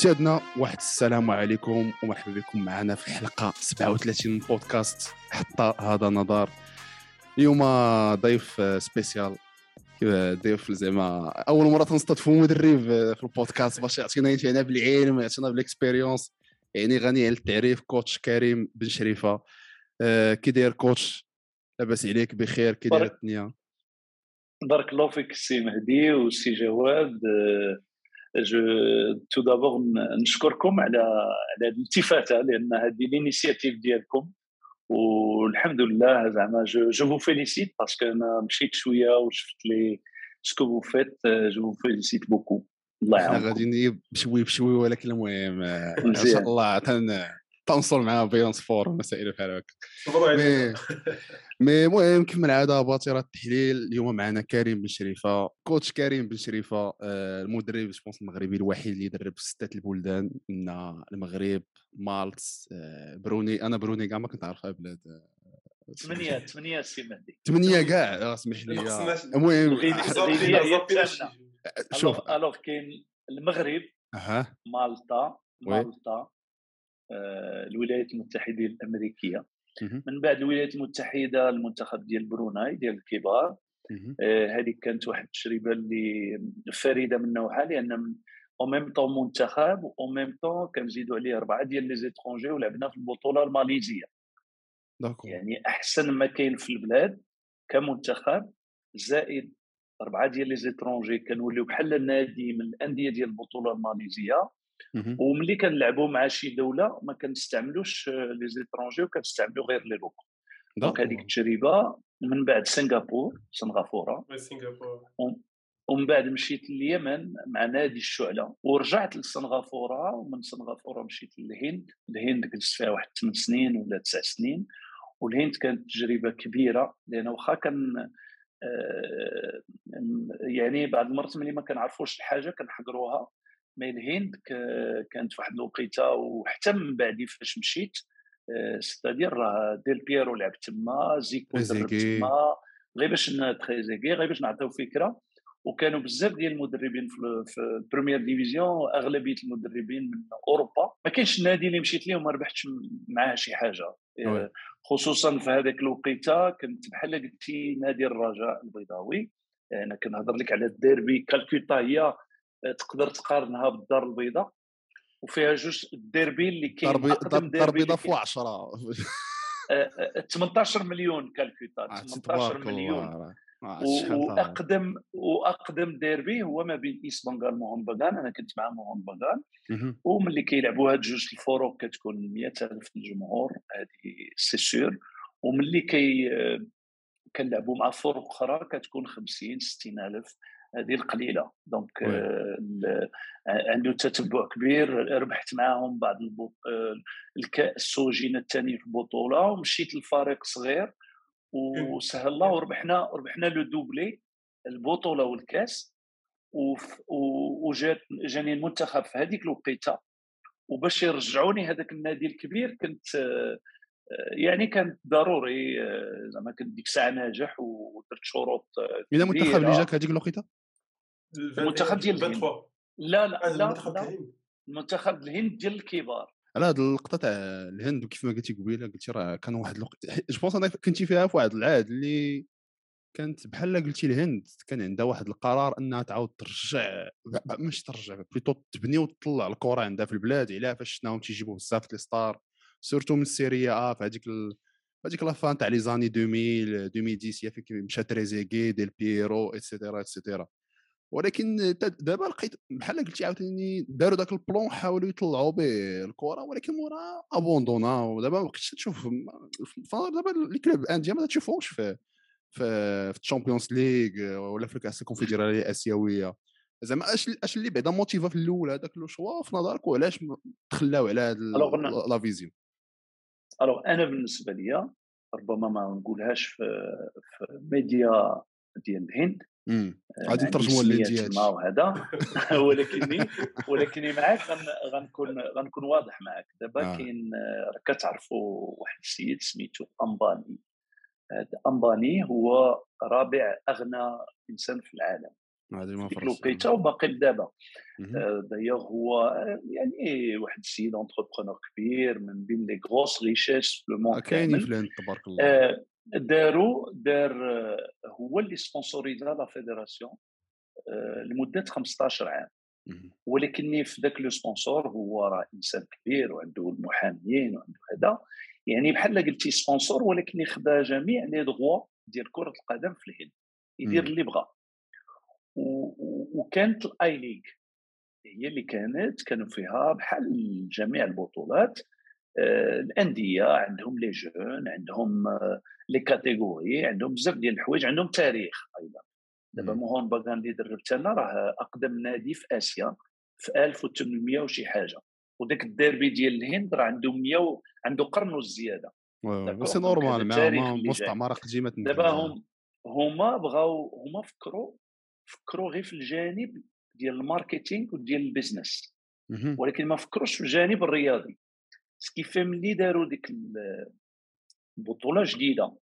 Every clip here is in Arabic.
سيادنا واحد السلام عليكم ومرحبا بكم معنا في الحلقة 37 من بودكاست حتى هذا نظر اليوم ضيف spécial ضيف زعما أول مرة تنستضيفوا مدرب في البودكاست باش يعطينا يعطينا بالعلم يعطينا بال expérience يعني غني عن التعريف coach كريم بن شريفة. آه، كي داير coach لاباس عليك بخير كي داير الدنيا؟ بارك الله فيك السي مهدي والسي جواد. je tout d'abord نشكركم على على هذه الالتفاته لأن هذه ال initiative ديالكم والحمد لله زعما je je vous félicite parce que أنا مشيت شوية وشفت لي ce que vous faites je vous félicite beaucoup الله يعاونكم غادي بشوي بشوي ولكن المهم ان شاء الله تنصل مع بيونس فور ومسائل بحال هكا مي المهم كما العاده باطره التحليل. اليوم معنا كريم بن شريفة coach كريم بن شريفة آه، المدرب je pense المغربي الوحيد اللي يدرب في سته البلدان من المغرب مالت آه، بروني. أنا بروني كاع ما كنت عارفها بلاد ثمانية ثمانية سي مهدي ثمانية كاع اسمح لي. المهم شوف. alors كاين المغرب مالطا مالطا آه، الولايات المتحدة الأمريكية. من بعد الولايات المتحدة المنتخب ديال بروناي ديال الكبار آه، هذه كانت واحد التجربة اللي فريدة من نوعها لأن أو ميم طون منتخب أو ميم طون كنزيدوا عليه أربعة ديال les étrangers ولعبنا في البطولة الماليزية. d'accord يعني أحسن ما كاين في البلاد كمنتخب زائد أربعة ديال les étrangers كنوليو بحال النادي من الأندية ديال البطولة الماليزية. وملي كنلعبوا مع شي دولة ما كنستعملوش les étrangers وكنستعملوا غير les locaux. donc هذيك التجربة من بعد سنغافور سنغافورة. سنغافورة. ومن بعد مشيت لليمن مع نادي الشعلة. ورجعت لسنغافورة ومن سنغافورة مشيت للهند. الهند جلست فيها واحد 8 سنين ولا 9 سنين. والهند كانت تجربة كبيرة لأن واخا كان آه، يعني بعض المرات ملي ما كنعرفوش الحاجة كنحقروها مي الهند كانت واحد الوقيته وحتى من بعد فاش مشيت ستادير راه ديل بيرو لعب تما زيكو درب تما غير باش تريزيكي غير باش نعطيو فكرة. وكانوا بزاف ديال المدربين في ال première division أغلبية المدربين من أوروبا. ما كاينش نادي اللي مشيت ليه وما ربحتش معاه شي حاجة. خصوصا في هذاك الوقيته كنت بحال قلتي نادي الرجاء البيضاوي. أنا كنهضر لك على الديربي كالكوتا هي تقدر تقارنها بالدار البيضاء وفيها جوج الديربي اللي كاين الدار البيضاء فوق 10 18 مليون كالكوتا 18 مليون. واقدم وأقدم ديربي هو ما بين ايست بنغال وموهن باغان أنا كنت مع موهن باغان وملي كيلعبوا هاد جوج الفروق كتكون 100000 الجمهور هذه c'est sûr وملي كي كنلعبوا مع فرق أخرى كتكون 50 60000 هذه القليلة. donc آه عنده تتبع كبير ربحت معاهم بعض الكاس سوجينا الثاني في البطولة ومشيت لفريق صغير وسهل الله وربحنا ربحنا لو دوبلي البطولة والكأس. وجات جاني المنتخب في هذيك الوقيتة. وباش يرجعوني هذاك النادي الكبير كنت يعني كان ضروري زعما كنت ديك الساعة ناجح ودرت شروط من المنتخب اللي جاك هذيك الوقيتة؟ المنتخب ديال الهند. لا لا لا المنتخب الهند. المنتخب الهند ديال الكبار. على هذه اللقطه تاع الهند وكيف ما قلتي قبيلة قلتي راه كان واحد الوقت je pense أنا كنتي فيها في واحد العهد اللي كانت بحال قلتي الهند كان عندها واحد القرار أنها تعاود ترجع مش ترجع plutôt تبني وتطلع الكرة عندها في البلاد علاه فاش شناهم تيجيبوا بزاف les stars surtout من ال Serie A في هذيك ال... هذيك la fin تاع les années 2000 2010 فيك مشى تريزيغي ديل بييرو et cetera et cetera ولكن دابا لقيت بحال قلتي عاوتاني داروا ذاك ال plan حاولوا يطلعوا به الكرة ولكن مورا abandonna ودابا ما بقيتش تشوف دابا les clubs indiens ما تشوفهمش في في في ال Champions League ولا في كاس الكونفدراليه الآسيوية. زعما أش أش اللي بعدا motiva في الأول هذاك le choix في نظرك وعلاش تخلاو على هذا la vision alors أنا بالنسبة ليا ربما ما نقولهاش في, في ميديا ديال الهند غادي نترجموا للهنديات وهذا. ولكني ولكني معاك غنكون غنكون واضح معاك. دابا آه. كاين راك كتعرفوا واحد السيد سميتو امباني هذا امباني هو رابع أغنى إنسان في العالم. ديك الوقيته وباقي لدابا. دايوغ هو يعني واحد السيد entrepreneur كبير من بين les grosses richesses في le monde كاينين في الهند تبارك الله. داروا دار هو اللي sponsorisa la fédération لمدة 15 عام. ولكن في ذاك le sponsor هو راه إنسان كبير وعنده المحاميين وعنده هذا. يعني بحال قلتي sponsor ولكن خدا جميع لي دغوا ديال كرة القدم في الهند. يدير اللي بغا. وكانت ال I-League هي اللي كانت كانوا فيها بحال جميع البطولات. آه، الأندية عندهم les jeunes عندهم les catégories عندهم بزاف ديال الحوايج عندهم تاريخ أيضا. دابا موهون باغان اللي دربت أنا راه أقدم نادي في آسيا في 1800 وشي حاجة. وداك الديربي ديال الهند راه عنده 100 عنده قرن وزياده c'est normal مع مستعمرة قديمة دابا هم هما بغاو هما فكروا فكروا غير في الجانب ديال ال marketing وديال ال business. ولكن ما فكروش في الجانب الرياضي. سكيفي ملي داروا ديك البطوله جديده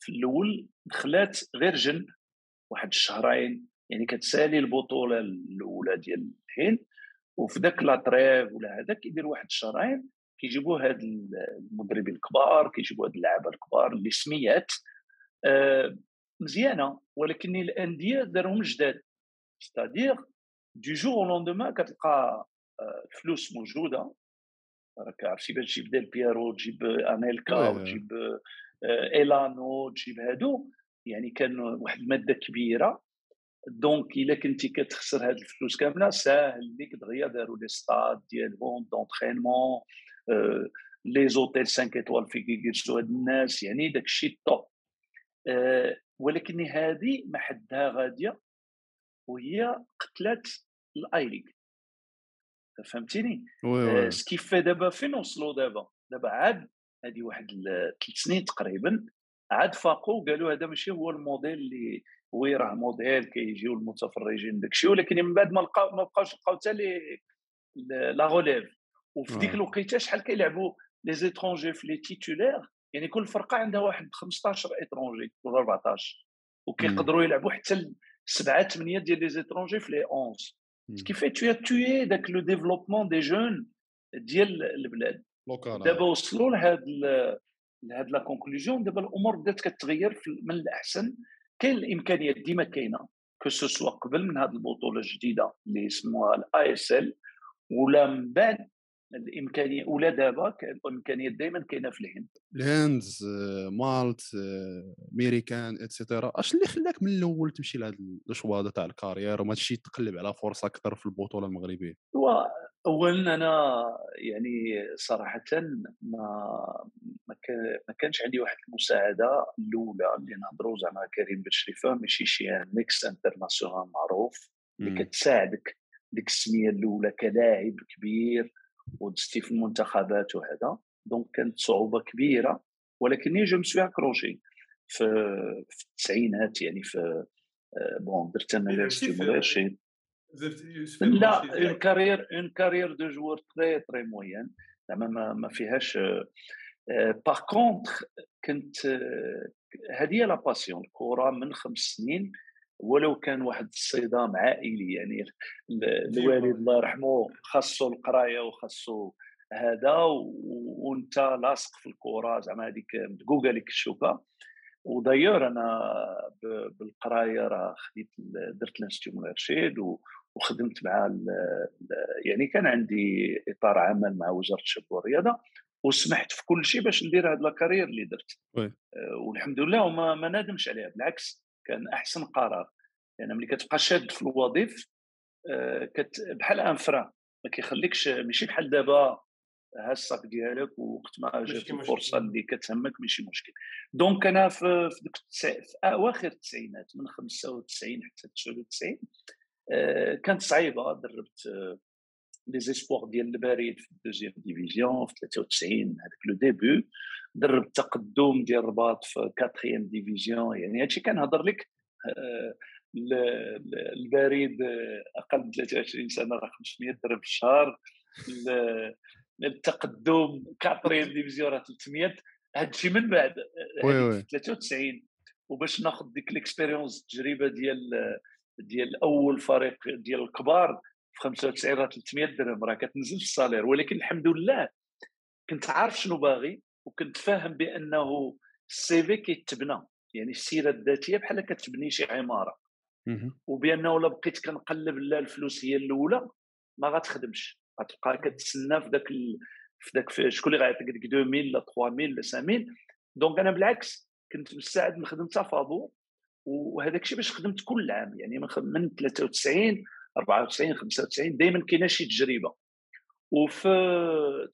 في الأول دخلات غير جن واحد الشهرين يعني كتسالي البطوله الاولى ديال الهند وفي ذاك لاطريف ولا هذا كيدير واحد الشهرين كيجيبوا هاد المدربين الكبار كيجيبوا هاد اللعابه الكبار اللي سميات آه مزيانه ولكن الانديه دارهم جداد c'est-à-dire du jour au lendemain كتلقى الفلوس موجوده راك عرفتي باش تجيب ديل بيرو تجيب انيلكا وتجيب إيلانو تجيب هادو. يعني كان واحد المادة كبيرة. donc إلا كنتي كتخسر هاد الفلوس كاملة ساهل ليك دغيا داروا les stades ديالهم d'entraînement les hôtels 5 étoiles فين كيجلسوا هاد الناس. يعني داك الشيء ال top ولكن هذه ما حدها غادية وهي قتلت ال I-League فهمتيني؟ ce qui fait دابا فين وصلوا دابا دابا عاد هذه واحد ثلاث سنين تقريبا عاد فاقوا وقالوا هذا ماشي هو الموديل اللي oui راه موديل كيجيو المتفرجين داكشي ولكن من بعد ما لقاو ما بقاوش لقاو حتى لي la relève وفي ديك الوقيتة شحال كيلعبوا les étrangers في les titulaires يعني كل فرقة عندها واحد 15 étrangers ولا 14 وكيقدروا يلعبوا حتى سبعة ثمانيه ديال les étrangers في les 11 ce qui tue tue داك le développement des jeunes ديال البلاد دابا وصلوا لهاد لهاد la conclusion دابا الأمور بدات كتغير من الأحسن. كاين الإمكانيات ديما كاينة que ce soit قبل من هذه البطولة الجديدة اللي اسمها ال ISL ولا من بعد الإمكانية ولا دابا الإمكانيات دائما كاينة في الهند. الهند مالت ميريكان et cetera أش اللي خلاك من الأول تمشي لهذا ال choix de تاع ال carrière وما تمشي تقلب على فرصة أكثر في البطولة المغربية؟ هو اولا أنا يعني صراحة ما ما كانش عندي واحد المساعدة الأولى اللي نهضروا زعما كريم بن شريفة ماشي شي ex-international معروف اللي كتساعدك. ديك السمية الأولى كلاعب كبير ودزتي في المنتخبات وهذا. donc كانت صعوبة كبيرة ولكني je me suis accroché في في التسعينات يعني في bon درت أنا la stimulation la une carrière une carrière de joueur très très moyenne. زعما ما, ما فيهاش par contre كنت هذه la passion الكرة من خمس سنين ولو كان واحد الصدام عائلي يعني الوالد الله يرحمه خاصو القراية وخاصو هذا وانت لاصق في الكره زعما هذيك مدقوقه لك الشوكه و d'ailleurs أنا بالقراية راه خديت درت l'institut مرشد وخدمت مع يعني كان عندي إطار عمل مع وزارة الشباب والرياضة وسمحت في كل شيء باش ندير هذا ال carrière اللي درت. أه، والحمد لله وما ما نادمش عليها بالعكس كان أحسن قرار. يعني ملي كتبقى شاد في الوظيف آه، كت بحال en France ما كيخليكش ماشي بحال دابا ها ال sac ديالك وقت ما جات الفرصة اللي كتهمك ماشي مشكل. donc أنا في في, التسع... في أواخر التسعينات من 95 حتى 99 آه، كانت صعيبة دربت les espoirs ديال البريد في ال deuxième division في 93 هذاك le début دربت تقدم ديال الرباط في quatrième division يعني هادشي كنهضر لك آه، البريد أقل من 23 سنة راه 500 درهم في الشهر التقدم quatrième division راه 300 هادشي من بعد oui oui. 93 وباش ناخذ ديك l'expérience التجربة ديال ديال أول فريق ديال الكبار في 95 راه 300 درهم راه كتنزل في ال salaire. ولكن الحمد لله كنت عارف شنو باغي وكنت فاهم بأنه ال CV كيتبنى. يعني السيرة الذاتية بحال كتبني شي عمارة. وبأنه إلا بقيت كنقلب لا الفلوس هي الأولى ما غتخدمش. غتبقى كتسنى في ذاك ال... في ذاك شكون اللي غيعطيك ديك 2000 لا 3000 لا 5000 donc أنا بالعكس كنت مستعد نخدم تفاضل. وهذاك الشيء باش خدمت كل عام. يعني من 93 94 95 دائما كاينة شي تجربة. وفي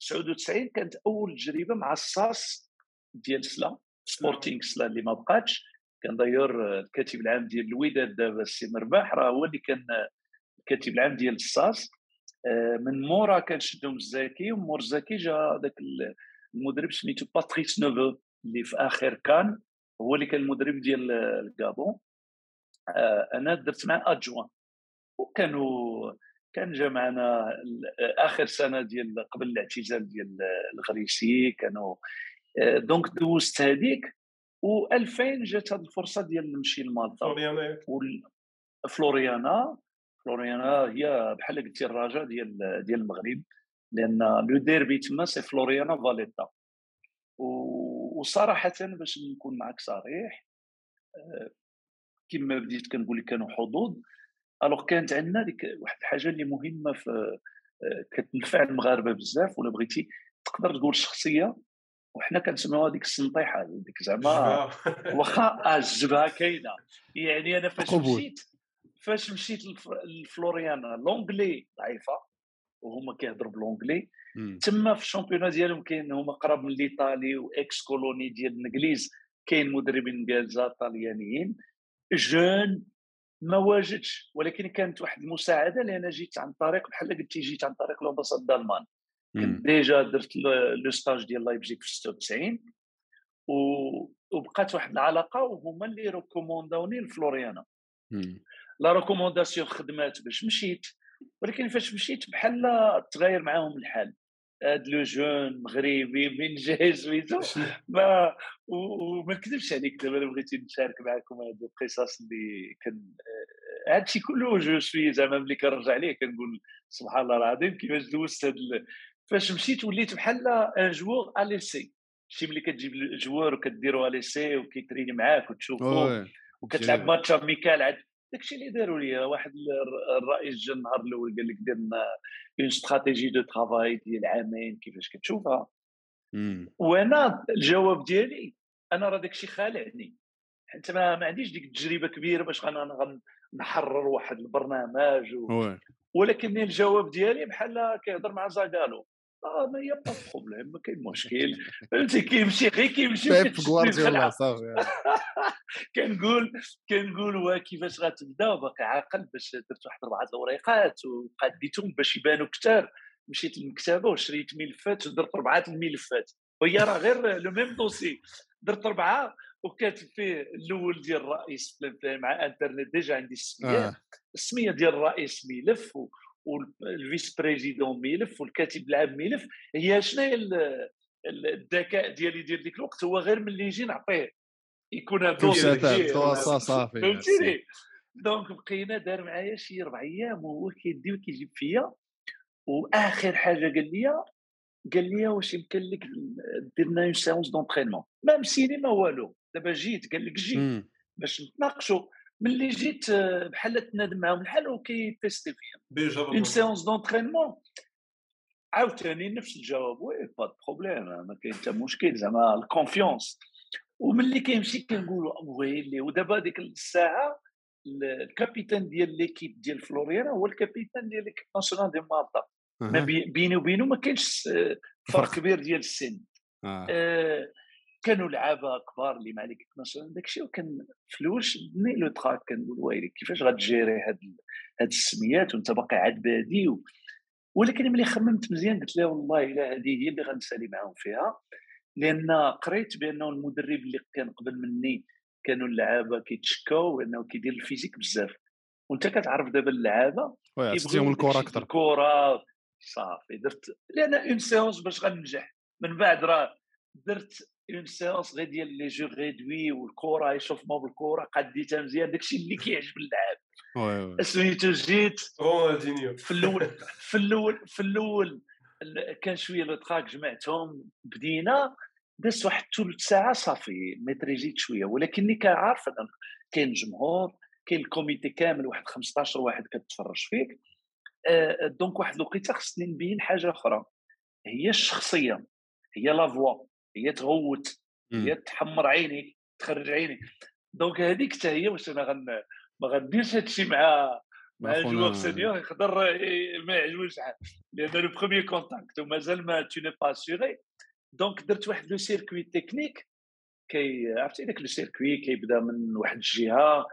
99 كانت أول تجربة مع لاساس ديال سلا سبورتينغ سلا اللي ما بقاتش. كان داير الكاتب العام ديال الوداد دابا السي مرباح راه هو اللي كان الكاتب العام ديال الصاص. آه، من مورا كان شدهم الزاكي ومور الزاكي جا ذاك المدرب سميتو باتريس نوفو اللي في آخر كان هو اللي كان المدرب ديال الكابون. آه، أنا درت معاه adjoint وكانوا كان جا معنا آخر سنة ديال قبل الاعتزال ديال الغريسي كانوا آه، donc دوزت هذيك و2000 جات هذه الفرصة ديال نمشي لمالطا. فلوريانا. فلوريانا فلوريانا هي بحال قلتي الرجاء ديال ديال المغرب لأن le derby تما سي فلوريانا فاليتا. وصراحة باش نكون معك صريح آه، كما بديت كنقول لك كانوا حظوظ. alors كانت عندنا ديك واحد الحاجة اللي مهمة في آه، كتنفع المغاربة بزاف ولا بغيتي تقدر تقول شخصية؟ وحنا كنسميوها ديك السنطيحة ديك زعما واخا الجبهه كاينة. يعني أنا فاش مشيت فاش مشيت لفلوريانا l'anglais ضعيفة وهما كيهضروا ب l'anglais تما في ال championnat ديالهم كاين هما قراب من l'Italie و ex-colonie ديال الإنجليز كاين مدربين انجليزا طاليانيين jeune ما واجدش ولكن كانت واحد المساعدة لأن جيت عن طريق بحال قلتي جيت عن طريق l'ambassade d'Allemagne. كنت déjà درت le stage ديال لايبزيك في 96 وبقات واحد العلاقة وهما اللي recommandaوني لفلوريانا. la recommandation خدمات باش مشيت ولكن فاش مشيت بحال تغير معاهم الحال. هاد le jeune مغربي من جاي سميتو ما وما نكذبش عليك دابا أنا بغيت نشارك معكم هاد القصص اللي كان هادشي كله je suis زعما ملي كنرجع ليه كنقول سبحان الله العظيم كيفاش دوزت هاد فاش مشيت وليت بحال un joueur à l'essai شي ملي كتجيب ال joueur وكديروا à l'essai وكيتريني معاك وتشوفو وكتلعب match amical عاد داكشي اللي داروا لي واحد الرئيس جا النهار الأول قال لك دير لنا une stratégie de travail ديال عامين كيفاش كتشوفها؟ وأنا الجواب ديالي أنا راه داكشي خالعني. حيت ما, ما عنديش ديك التجربة كبيرة باش نحرر واحد البرنامج و... ولكن الجواب ديالي بحال كيهضر مع زاكالو آه ما هي pas problème ما كاين مشكل فهمتي كيمشي غير كيمشي Pep Guardiola صافي كنقول كنقول كيفاش غتبدا باقي عاقل باش درت واحد اربعه الاوراقات وقديتهم باش يبانوا كثار مشيت للمكتبه وشريت ملفات ودرت اربعه الملفات وهي راه غير le même dossier درت اربعه وكاتب فيه الأول ديال الرئيس مع internet déjà عندي السميه آه. السميه ديال الرئيس ملف وال vice-président ملف والكاتب العام ملف هي شنو هي الذكاء ديالي ديال ديك الوقت؟ هو غير ملي يجي نعطيه. يكون هذا صافي فهمتيني؟ donc بقينا دار معايا شي ربع أيام وهو كيدي وكيجيب فيا. واخر حاجة قال لي قال لي واش يمكن لك دير لنا une séance d'entraînement ما مسيني ما والو. دابا جيت قال لك جي باش نتناقشوا ملي جيت آه، بحال تنادم معاهم الحال وكي teste فيا une séance d'entraînement عاوتاني نفس الجواب oui pas problème ما كاين حتى مشكل زعما la confiance وملي كيمشي كنقولوا ويلي ودابا ديك الساعة ال capitaine ديال l'équipe ديال فلوريانا هو ال capitaine ديال l'équipe nationale ديال مالطا ما بيني وبينه ما كاينش آه، فرق كبير ديال السن. آه. آه كانوا لعابة كبار اللي مع l'équipe nationale داكشي وكان فلوش بني le trac كنقول ويلي كيفاش غت gérer هاد هاد السميات وانت باقي عاد بادي و... ولكن ملي خممت مزيان قلت له والله إلا هذه هي اللي غنسالي معاهم فيها. لأن قريت بأنه المدرب اللي كان قبل مني كانوا اللعابة كيتشكاو بأنه كيدير ال physique بزاف. وانت كتعرف دابا اللعابة كيبغيو الكرة أكثر الكرة صافي درت لأن une séance باش غننجح. من بعد راه درت une séance غير ديال les jeux réduits والكره يشوفمو بالكره قديتها مزيان داكشي اللي كيعجب اللاعب سميتو جيت في الأول في الأول في الأول كان شوية le trac جمعتهم بدينا دازت واحد ثلث ساعة صافي maîtrisيت شوية. ولكن اللي كنعرف كاين الجمهور كاين ال comité كامل واحد 15 واحد كتفرج فيك. donc واحد الوقيتة خصني نبين حاجة أخرى. هي الشخصية هي la voix هي تغوت هي تحمر عينيك تخرج عينيك donc هذيك حتى هي واش أنا غن ما غنديرش هذا الشيء مع مع ال joueurs seniors يقدر ما يعجبوش لأن le premier contact ومازال ما tu n'es pas sûr donc درت واحد le circuit technique كي عرفتي داك le circuit كيبدا من واحد الجهة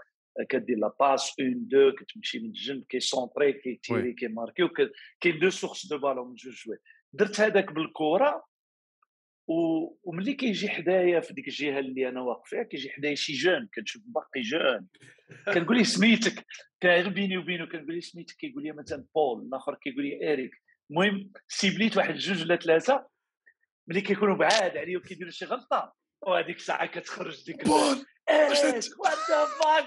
كدير la passe une-deux كتمشي من الجنب كي centrer كي tirer كي marquer كاين deux sources de ballon من جوج جوي درت هذاك بالكره وملي كيجي حدايا في ديك الجهة اللي أنا واقف فيها كيجي حدايا شي jeune كنشوف باقي jeune. كنقول ليه سميتك كان غير بيني وبينه كنقول ليه سميتك كيقول لي مثلا بول الآخر كيقول لي اريك المهم سيبليت واحد جوج ولا ثلاثة ملي كيكونوا بعاد عليه وكيديروا شي غلطة وهذيك الساعة كتخرج ديك بول what the fuck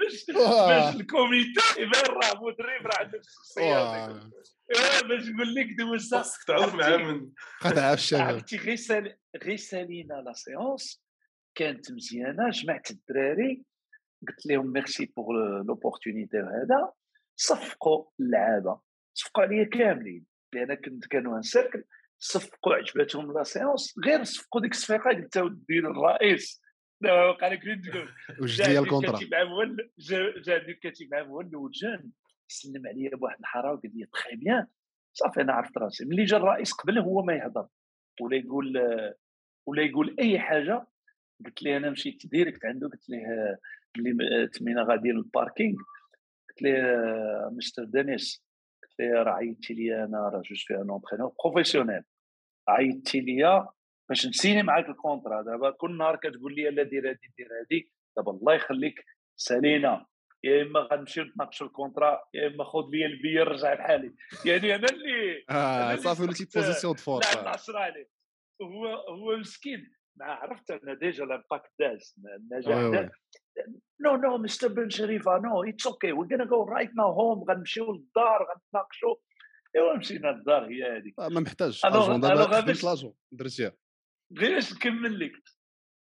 باش باش ال comité يبان راه مدرب راه عنده الشخصيه باش نقول لك دوزت خاصك تعاود معاه من قطع الشباب. عرفتي غير سال غير سالينا la séance كانت مزيانة جمعت الدراري قلت لهم merci pour l'opportunité هذا. صفقوا اللعابة. صفقوا عليا كاملين. لأن كنت كانوا en cercle صفقوا عجبتهم la séance غير صفقوا ديك الصفيقه قلت له الرئيس. وقع لك تقول وش ديال ال contrat جا الكاتب مع مولد وجان سلم عليا بواحد الحاره وقال لي très bien صافي أنا عرفت راسي ملي جا الرئيس قبل هو ما يهضر ولا يقول ولا يقول اي حاجة قلت لي أنا مشيت direct عنده قلت ليه اللي تمينا غادي لل parking قلت ليه mister Denis قلت ليه راه عيطتي لي أنا راه je suis un entraîneur professionnel عيطتي لي باش نسيني معاك ال contrat دابا كل نهار كتقول لي لا دير هادي دير هادي. دابا الله يخليك سالينا. يا إما غنمشيو نتناقشوا ال contrat يا إما خذ لي البي رجع لحالي. يعني أنا اللي آه صافي وليتي position de force لا العشرة عليه. هو هو مسكين. ما عرفت أنا déjà l'impact داز النجاح داز. no no mister بن شريفه no it's okay we gonna go right now home غنمشيو للدار غنتناقشوا أيوا مشينا للدار هي هذيك ما محتاج اجون دابا خدمت l'agent. درتيها. غير باش نكمل لك.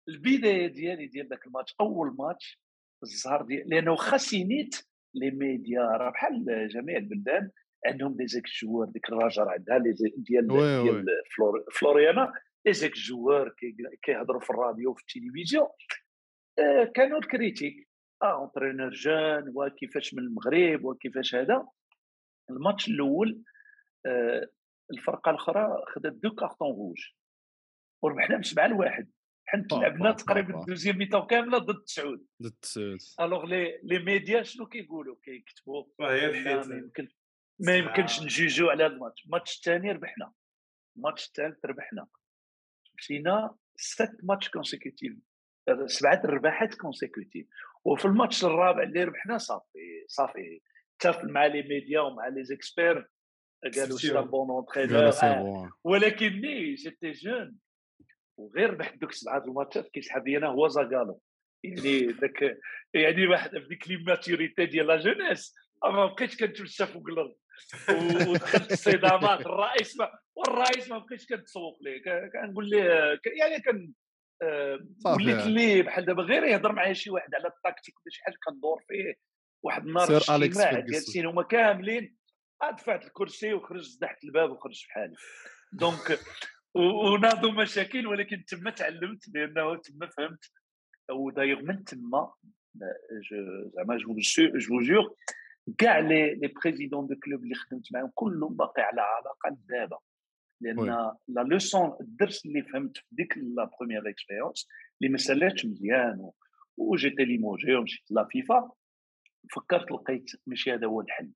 البداية ديالي ديال ذاك الماتش أول ماتش الزهر ديال لأنه خاسينيت les médias راه بحال جميع البلدان عندهم des ex-joueurs ديك الراجل عندها لي ديال ديال فلور فلوريانا les ex-joueurs كيهضروا في الراديو وفي التلفزيون. آه كانوا ال critique. آه entraîneur jeune وكيفاش من المغرب وكيفاش هذا. الماتش الأول آه الفرقة الأخرى خدت deux cartons rouges وربحنا بسبعه لواحد حنا لعبنا تقريبا ال deuxième mi-temps كامله ضد تسعود. ضد تسعود. alors les les médias شنو كيقولوا؟ كيكتبوا. هي الحيط ما يمكن ما يمكنش نجوجو على هذا الماتش. الماتش الثاني ربحنا. الماتش الثالث ربحنا. مشينا sept matchs consécutifs سبعة رباحات consécutives وفي الماتش الرابع اللي ربحنا صافي صافي. تفل مع les médias ومع لي زيكسبير قالوا c'est bon entraîneur ولكني جيتي jeune وغير ربحت دوك سبعة الماتشات كيسحب لي أنا هو Zagallo يعني ذاك يعني واحد بديك l'immaturité ديال la jeunesse ما بقيتش كنتمشى فوق الأرض. ودخلت الصدامات الرئيس ما والرئيس ما بقيتش كنتسوق ليه. كنقول ليه يعني كان وليت ليه بحال دابا غير يهضر معايا شي واحد على ال tactique ولا شي حاجة كندور فيه واحد النهار أليكس جالسين هما كاملين دفعت الكرسي وخرجت تحت الباب وخرجت بحالي donc وناضوا مشاكل ولكن تما تعلمت لأنه تما فهمت ودايوغ من تما زعما je je jure كاع les les présidents de club اللي خدمت معاهم كلهم باقي على علاقة لدابا لأن la leçon الدرس اللي فهمت في ديك la première expérience اللي ما سالاتش مزيان و j'étais limogé ومشيت la FIFA فكرت لقيت ماشي هذا هو الحل.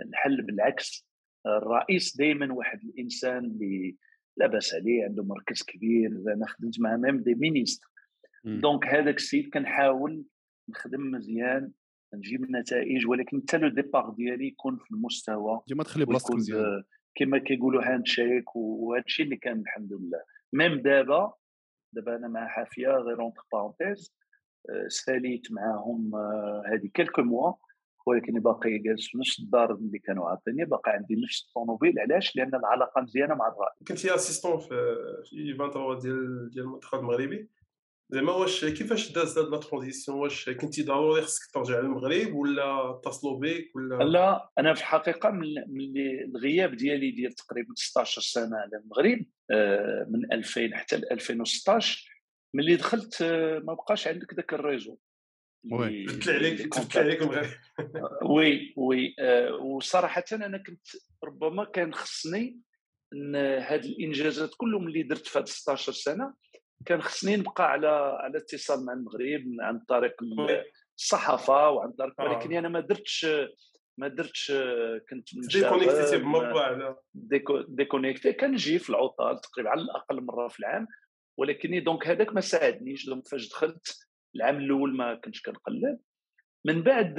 الحل بالعكس الرئيس دائما واحد الإنسان اللي لا بأس عليه عنده مركز كبير أنا خدمت مع même des ministres. donc هذاك السيد كنحاول نخدم مزيان نجيب نتائج ولكن حتى le départ ديالي يكون في المستوى ديما تخلي بلاصتك مزيان. كما كيقولوا handshake وهذا الشيء اللي كان الحمد لله. même دابا دابا أنا مع حافية غير entre parenthèses ساليت معاهم هذه quelques mois ولكن باقي جالس في نفس الدار اللي كانوا عاطيني باقي عندي نفس الطوموبيل. علاش؟ لأن العلاقة مزيانة مع الرائد. كنتي assistant في في 23 ديال ديال المنتخب المغربي. زعما واش كيفاش داز هاد la transition واش كنتي ضروري خصك ترجع للمغرب ولا اتصلوا بك ولا؟ لا أنا في الحقيقة من الغياب ديالي ديال تقريبا 16 سنة على المغرب آه، من 2000 حتى 2016 ملي دخلت آه، ما بقاش عندك ذاك ال réseau. oui oui oui آه، وصراحه أنا كنت ربما كان خصني إن هاد الإنجازات كلهم اللي درت في هاد 16 سنة كان خصني نبقى على على اتصال مع المغرب عن طريق الصحافة وعن طريق آه. ولكن أنا ما درتش ما درتش كنت déconnecté على déconnecté. كنجي في العطل تقريبا على الأقل مرة في العام ولكن donc هذاك ما ساعدنيش. donc فاش دخلت العام الأول ما كنتش كنقلب. من بعد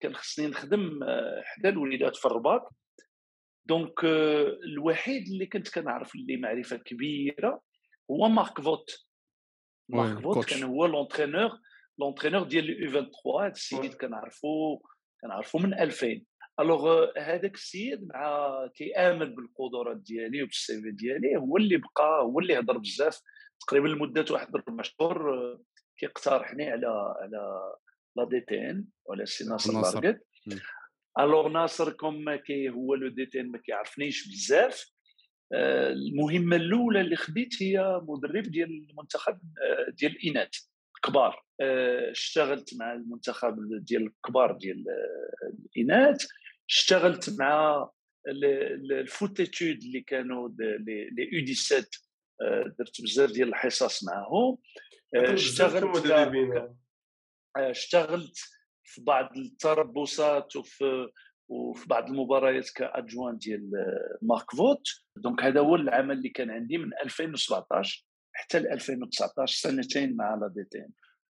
كان خصني نخدم حدا الوليدات في الرباط. donc الوحيد اللي كنت كنعرف اللي معرفة كبيرة هو Mark Wotte. Mark Wotte كان هو l'entraîneur l'entraîneur ديال U 23 هذا السيد كنعرفو كنعرفو من 2000 alors هذاك السيد مع كيامن بالقدرات ديالي وبال CV ديالي هو اللي بقى هو اللي هضر بزاف. تقريبا لمدة واحد أربع شهور كيقترحني على على la DTN ولا سي ناصر باركت alors ناصر comme qui هو le DTN ما كيعرفنيش بزاف. المهمة الأولى اللي خديت هي مدرب ديال المنتخب آه، ديال الإناث كبار آه، اشتغلت مع المنتخب ديال الكبار ديال آه، الإناث. اشتغلت مع les études اللي كانوا les U 17 درت بزاف ديال الحصص معاهم. اشتغلت اشتغلت في بعض التربصات وفي وفي بعض المباريات كـ adjoint ديال Mark Wotte. donc هذا هو العمل اللي كان عندي من 2017 حتى ل 2019 سنتين مع la DT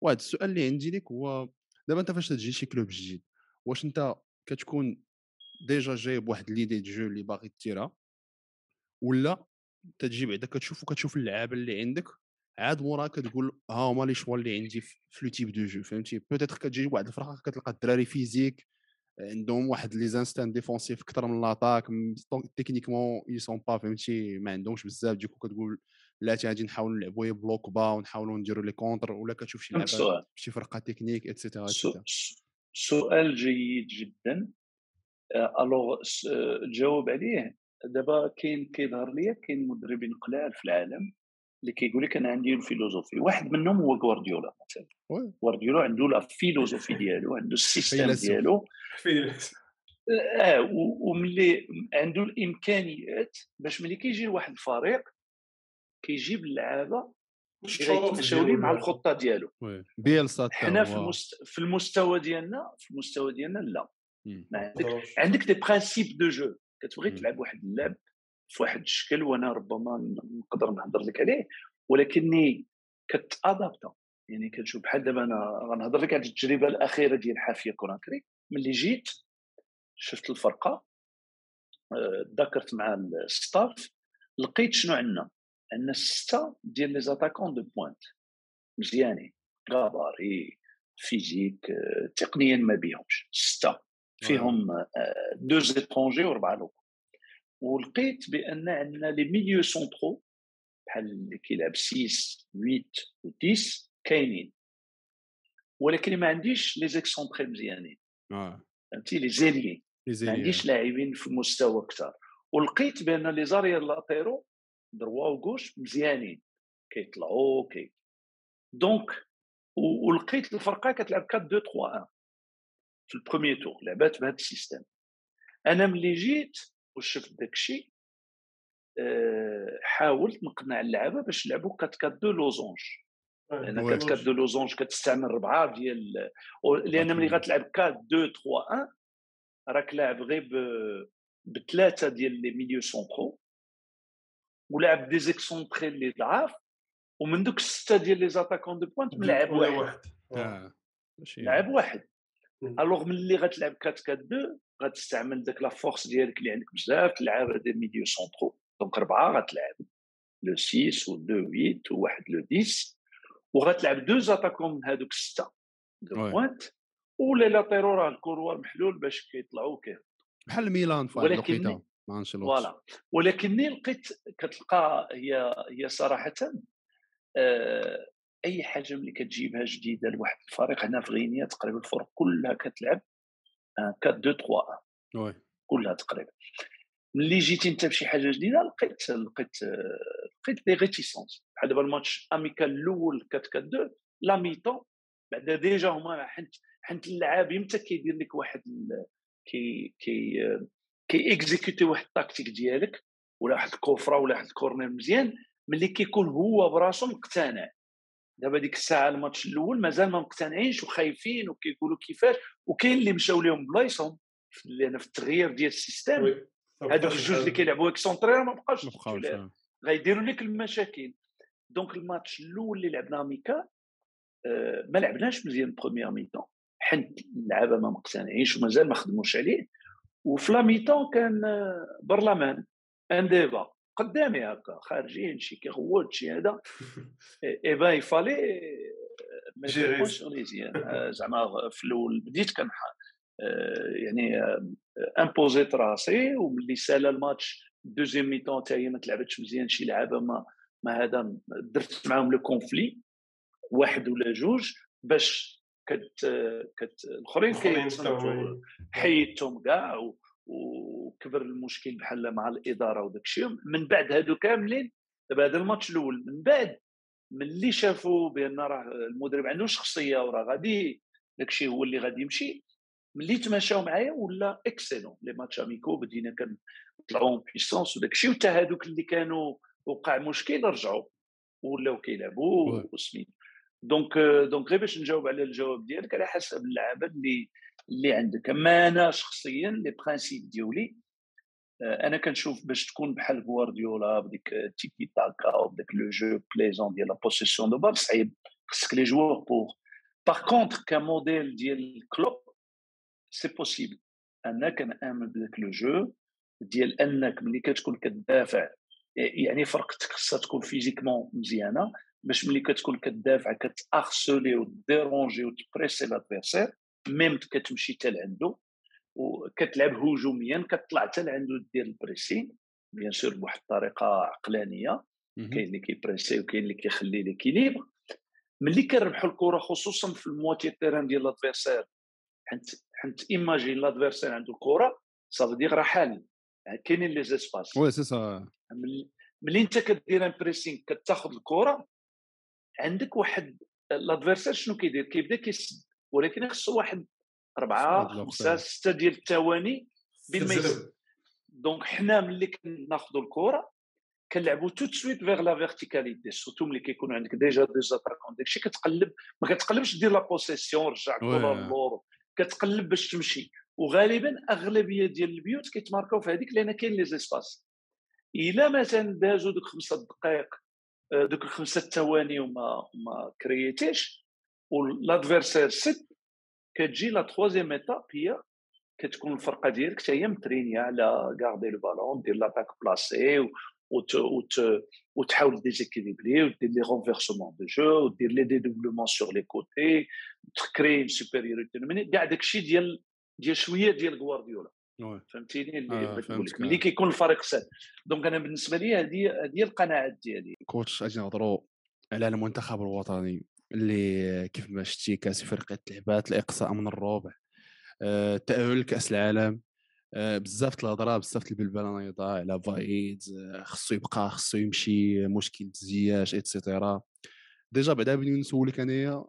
واحد السؤال اللي عندي لك هو دابا انت فاش تجي شي club جديد واش انت كتكون déjà جايب واحد l'idée de jeu اللي باغي ديرها ولا تجي بعدا كتشوف وكتشوف اللعابه اللي عندك عاد موراها كتقول ها هما les choix اللي عندي في le type de jeu. فهمتي؟ peut-être كتجي واحد الفرقة كتلقى الدراري physique عندهم واحد les instincts défensifs أكثر من l'attaque techniquement ils sont pas فهمتي؟ ما عندهمش بزاف ديكو كتقول لا غادي نحاولوا نلعبوا bloc bas ونحاولوا نديروا les contres ولا كتشوف شي لعبة شي فرقة technique et cetera سؤال جيد جدا. Alors الجواب عليه. دابا كاين كيظهر لي كاين مدربين قلال في العالم اللي كيقول لك أنا عندي ال philosophie واحد منهم هو غوارديولا مثلا. غوارديولا عنده la philosophie ديالو عنده ال système ديالو. آه وملي عنده الإمكانيات باش ملي كيجي لواحد الفريق كيجيب اللعابة يتمشاو مع الخطة ديالو. بيلسا حنا في, المست... في المستوى ديالنا في المستوى ديالنا لا. عندك عندك des principes de jeu كتبغي تلعب واحد اللعب في واحد الشكل وأنا ربما نقدر نهضر لك عليه ولكني كت adapta يعني كنشوف بحال دابا أنا غنهضر لك على التجربة الأخيرة ديال حوريا كوناكري. ملي جيت شفت الفرقة تذاكرت مع ال staff لقيت شنو عندنا؟ عندنا ستة ديال les attaquants de pointe مزيانين. gabarit physique تقنيا ما بيهمش. ستة. فيهم deux étrangers واربعه locaux ولقيت بأن عندنا les milieux centraux بحال اللي كيلعب 6 8 و 10 كاينين. ولكن ما عنديش les excentrés مزيانين. آه فهمتي؟ les ailiers ما عنديش لاعبين في مستوى أكثر. ولقيت بأن les arrières latéraux droit و gauche مزيانين. كيطلعوا كي donc ولقيت الفرقة كتلعب 4 2 3 1 في ال premier tour لعبات بهذا ال système أنا ملي جيت وشفت داك الشيء آه، حاولت نقنع اللعابه باش يلعبوا quatre quatre deux losange لأن quatre quatre deux losange كتستعمل ربعة ديال لأن ملي غتلعب quatre deux 3 1 راك لاعب غير بثلاثه ديال les milieux centraux ولعب des excentrés اللي ضعاف ومن دوك السته ديال les attaquants de pointe ملعب واحد. آه. لاعب واحد. Alors ملي غتلعب 4 4 2 غتستعمل داك la force ديالك اللي عندك بزاف تلعب des milieux centraux. donc اربعه غتلعب le 6 و 2 8 وواحد le 10 وغتلعب deux attaquants من هذوك السته de pointe ولا latéraux راه ال couloir محلول باش كيطلعوا وكيهبطوا بحال ميلان في واحد الوقيته voilà. ولكني لقيت كتلقى هي هي صراحة آه أي حاجة ملي كتجيبها جديدة لواحد الفريق هنا في غينيا تقريبا الفرق كلها كتلعب. 4 2 3 1 كلها تقريبا. ملي جيتي أنت بشي حاجة جديدة لقيت لقيت لقيت des réticences بحال دابا ال match amical الأول 4 4 2 la mi-temps بعدا déjà هما حنت حنت اللعاب إمتى كيدير لك واحد كي كي كي exécuter واحد ال tactique ديالك ولا واحد ال coup franc ولا واحد ال corner مزيان ملي كيكون هو براسو مقتنع. دابا ديك الساعة الماتش الأول مازال ما مقتنعينش وخايفين وكيقولوا كيفاش وكاين اللي مشاو لهم بلايصهم لأن في التغيير ديال ال système. هذوك الجوج اللي كيلعبوا excentrés ما بقاش غيديروا لك المشاكل. دونك الماتش الأول اللي لعبنا ميكا آه ما لعبناش مزيان بروميير ميتون حنت اللعابة ما مقتنعينش ومازال ما خدموش عليه. وفي لا ميتون كان آه، برلمان. ان ديبا قدامي هكا خارجين شي كيغوت شي هذا. اي با يفالي ما مزيان زعما في الأول بديت كان آه، يعني imposé ت راسي وملي سالا ال match deuxième mi-temps حتى هي ما تلعبتش مزيان شي لعابة ما ما هذا درت معاهم le conflit واحد ولا جوج باش كت كت الآخرين حيدتهم كاع وكبر المشكل بحال مع الإدارة وداك الشيء. من بعد هادو كاملين دابا هذا الماتش الأول من بعد ملي شافوا بأن راه المدرب عنده شخصية وراه غادي داك الشيء هو اللي غادي يمشي ملي تماشاو معايا ولا excellent les matchs amicaux بدينا كنطلعوا puissance وداك الشيء وتا هذوك اللي كانوا وقع مشكل رجعوا ولاو كيلعبوا وسميت donc donc غير باش نجاوب على الجواب ديالك على حسب اللعابة اللي اللي عندك. أما أنا شخصيا les principes ديالي أنا كنشوف باش تكون بحال غوارديولا بديك تيكي تاكا وداك le jeu plaisant ديال la possession de balle صعيب. خصك les joueurs pour par contre ك modèle ديال كلوب c'est possible أنا كنأمن بداك le jeu ديال أنك ملي كتكون كتدافع يعني فرقتك خصها تكون physiquement مزيانة باش ملي كتكون كتدافع كت harceler و déranger وت presser l'adversaire même كتمشي حتى لعندو وكتلعب هجوميا كتطلع حتى لعندو دير ال pressing bien sûr بواحد الطريقة عقلانية كاين اللي كي presser وكاين اللي كيخلي l'équilibre ملي كنربحوا الكرة خصوصا في ال moitié terrain ديال l'adversaire حيت حيت imagine l'adversaire عنده الكرة صافي دير راه حال يعني كاينين les espaces. oui c'est ça. ملي انت كدير un pressing كتاخذ الكرة عندك واحد l'adversaire شنو كيدير؟ كيبدا كيسد. ولكن خصو واحد اربعه خمسة ستة ديال الثواني بين ما يسد donc حنا ملي كناخذوا الكرة كنلعبوا tout de suite vers la verticalité surtout ملي كيكون عندك déjà des attaquants داكشي كتقلب ما كتقلبش دير la possession رجع الكرة للور كتقلب باش تمشي. وغالبا أغلبية ديال البيوت كيت marqué او في هذيك لأن كاين les espaces إلا مثلا دازوا دوك خمسة دقائق آه، دوك الخمسه ثواني وما ما créé تيش و l'adversaire ست كتجي la troisième étape هي كتكون الفرقه ديالك حتى هي م entraîné ه على garder le ballon دير l'attaque placée وت وت وتحاول déséquilibrer ودير les renversements de jeu ودير les dédoublements sur les côtés ت créer supériorité كاع داكشي ديال ديال شوية ديال غوارديولا فهمتيني اللي آه ملي كيكون الفريق ساد donc أنا بالنسبة لي هذه هذه القناعات ديالي coach أجي نهضروا على المنتخب الوطني اللي كيف ما شتي كاس فرقة لعبات الإقصاء من الربع. آه، التاهل لكاس العالم. آه، بزاف الهضرة بزاف البلبله نايضه على فايد آه، خصو يبقى خصو يمشي مشكل الزياش etc. déjà بعدا بغيت نسولك أنايا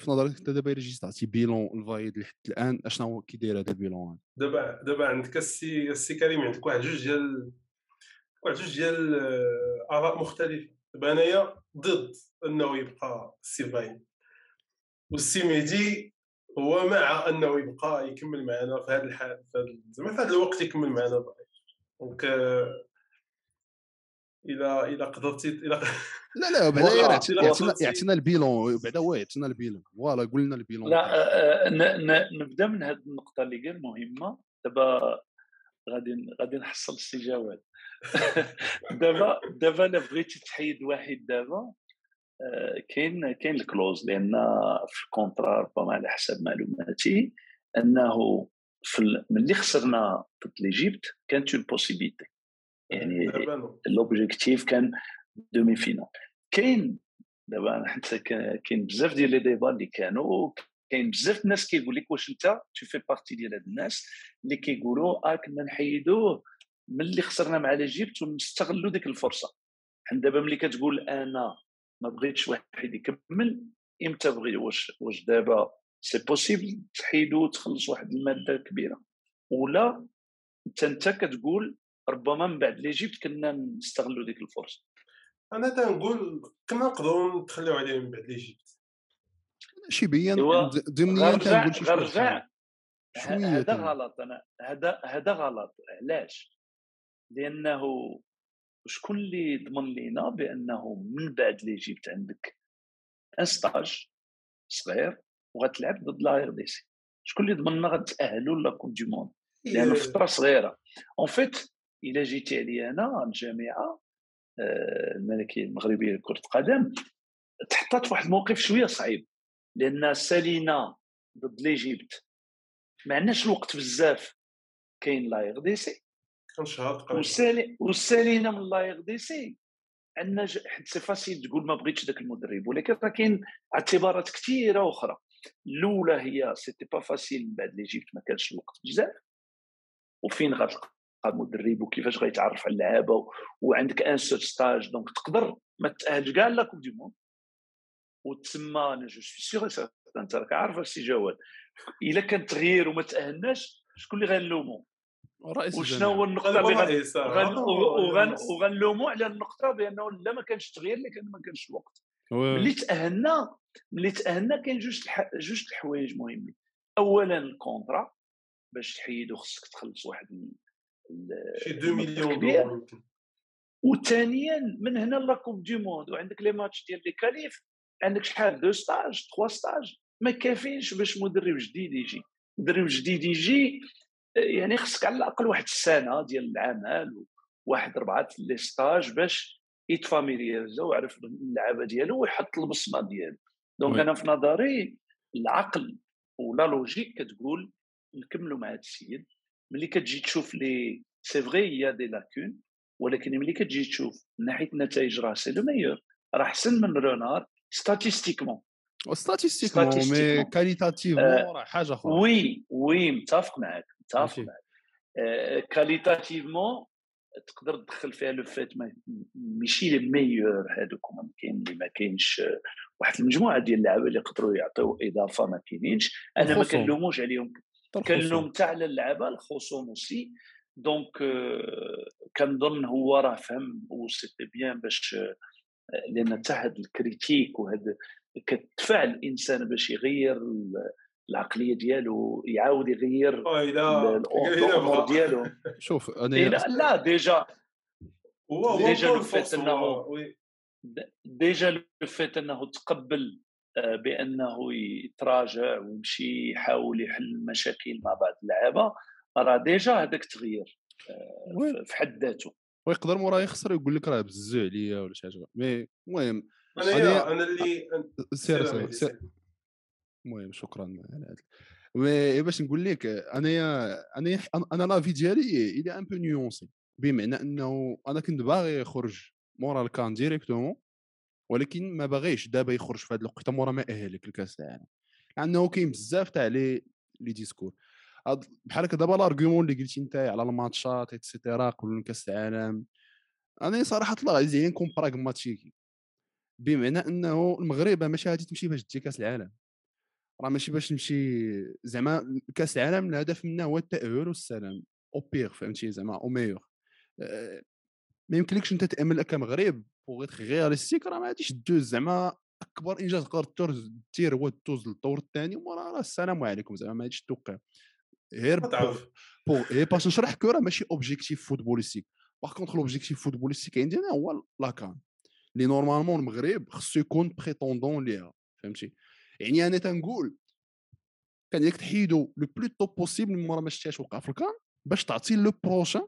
في نظرك أنت دابا إلا تعطي bilan الفايد لحد الآن أشنو كيداير هذا ال bilan دابا دابا عندك السي السي كريم عندك واحد جوج ديال واحد جوج ديال آراء مختلفة. دابا انايا ضد أنه يبقى السي فايد والسي ميدي هو مع أنه يبقى يكمل معنا في هذا الحال زعما في هذا الوقت يكمل معنا donc إلى إلى قدرتي إلى لا لا بعدا يعطينا يعطينا ال bilan بعدا هو يعطينا ال bilan. voilà قول لنا ال bilan. لا آه، آه، نبدا من هذه النقطة اللي قال مهمة. دابا غادي غادي نحصل السي جواد. دابا دابا الا بغيتي تحيد واحد دابا آه، كاين كاين ال clause لأن في ال contrat ربما على حسب معلوماتي أنه في ملي خسرنا ضد l'Égypte كانت une possibilité يعني l'objectif كان demi-finale كاين دابا حتى كاين بزاف ديال les débats اللي كانوا كاين بزاف الناس كيقول لك واش أنت tu fais partie ديال هاد الناس اللي كيقولوا آه كنا نحيدوه. ملي خسرنا مع l'Égypte ونستغلوا ديك الفرصة. حنا دابا ملي كتقول أنا ما بغيتش واحد يكمل إمتى بغي؟ واش واش دابا c'est possible تحيدو وتخلص واحد ال amende كبيرة؟ ولا أنت أنت كتقول ربما من بعد l'Égypte كنا نستغلوا ديك الفرصة. أنا تنقول كنا نقدروا نتخليو عليه من بعد l'Égypte شبيا ضمنيا تنقول شي هذا غلط. أنا هذا هذا غلط. علاش؟ لأنه شكون اللي ضمن لينا بأنه من بعد l'Égypte عندك un stage صغير وغتلعب ضد la RDC. شكون اللي ضمننا غتاهلوا la coupe du monde لأن فترة صغيرة. en fait إلا جيتي عليا أنا الجامعة آه، الملكية المغربية لكرة القدم تحطات في واحد الموقف شوية صعيب. لأن سالينا ضد l'Égypte ما عندناش الوقت بزاف. كاين la RDC. كان وسالينا من la RDC حيت c'est facile تقول ما بغيتش ذاك المدرب ولكن راه كاين اعتبارات كثيره أخرى. الأولى هي c'était pas facile من بعد l'Égypte ما كانش الوقت بزاف. وفين غتلقى مدرب وكيفاش غيتعرف على اللعابة؟ وعندك un seul stage donc تقدر ما تاهلش كاع la coupe du monde وتسمى أنا je suis sûr أنت راك عارف السي جواد إلا كان تغيير وما تأهلناش شكون اللي غنلومو وشنو هو النقطة اللي وغنلومو على النقطة بأنه لا ما كانش تغيير لكن ما كانش الوقت ملي تاهلنا ملي تأهلنا كاين جوج جوج الحوايج مهمين. اولا ال contrat باش تحيدو خصك تخلص واحد شي 2 مليون وثانيا من هنا la coupe du monde وعندك les matchs ديال les qualifs عندك شحال؟ deux stages trois stages. ما كافينش باش مدرب جديد يجي. مدرب جديد يجي يعني خصك على الأقل واحد السنة ديال العمل واحد اربعه les stages باش يت familiariser ويعرف اللعابة ديالو ويحط البصمة ديالو. donc أنا في نظري العقل ولا logique كتقول نكملوا مع هذا السيد. ملي كتجي تشوف لي c'est vrai y a des lacunes ولكن ملي كتجي تشوف من ناحية النتائج راه c'est le meilleur راه أحسن من رونار statistiquement statistiquement mais qualitativement راه حاجة أخرى. oui oui متفق معك متفق qualitativement تقدر تدخل فيها le fait ماشي les meilleurs هذوك كاين اللي ما كاينش واحد المجموعة ديال اللعابة اللي يقدروا يعطيو إضافة ما كاينينش. أنا ما كنلوموش عليهم. كنلوم تاع اللعابة الخصوم aussi donc كنظن هو راه فهم و c'était bien باش لأن حتى هذا ال critique وهذا كتدفع الإنسان باش يغير العقلية ديالو يعاود يغير الأمور ديالو. شوف أنا لا, لا déjà. déjà le fait إنه déjà le fait إنه تقبل بأنه يتراجع ويمشي يحاول يحل المشاكل مع بعض اللعابة راه déjà هذاك تغيير في حد ذاته. ويقدر موراه يخسر ويقول لك راه بزو عليا ولا شي حاجة. mais المهم أنا أنا اللي سير. سير. المهم شكرا على هذا mais باش نقول لك انايا أنا أنا l'avis ديالي il est un peu nuancé بمعنى أنه أنا كنت باغي يخرج مورا الكان directement ولكن ما باغيش دابا يخرج في هذه الوقيته مورا ما أهلك لكاس العالم لأنه كاين بزاف تاع les les discours بحال هكا دابا ال argument اللي قلتي انت على الماتشات et cetera قبل كاس العالم. أنا صراحة الله عزيز نكون pragmatique بمعنى أنه المغرب ماشي غادي تمشي باش تجي كاس العالم. راه ماشي باش تمشي زعما كاس العالم الهدف منه هو التأهل والسلام. au pire فهمتي؟ زعما au meilleur أه ما يمكنلكش أنت تأمل كمغرب pour être réaliste راه ما غاديش دوز زعما أكبر إنجاز تقدر دير هو دوز للدور الثاني ومورا راه السلام عليكم. زعما ما غاديش توقع. غير بو اي باش نشرح que راه ماشي objectif footballistique par contre l'objectif footballistique عندنا هو la CAN لي normalement المغرب خصو يكون prétendant ليها. فهمتي؟ يعني أنا تنقول كان ديك تحيدو le plus tôt possible من مورا ما شتيهاش وقع في الكان باش تعطي le prochain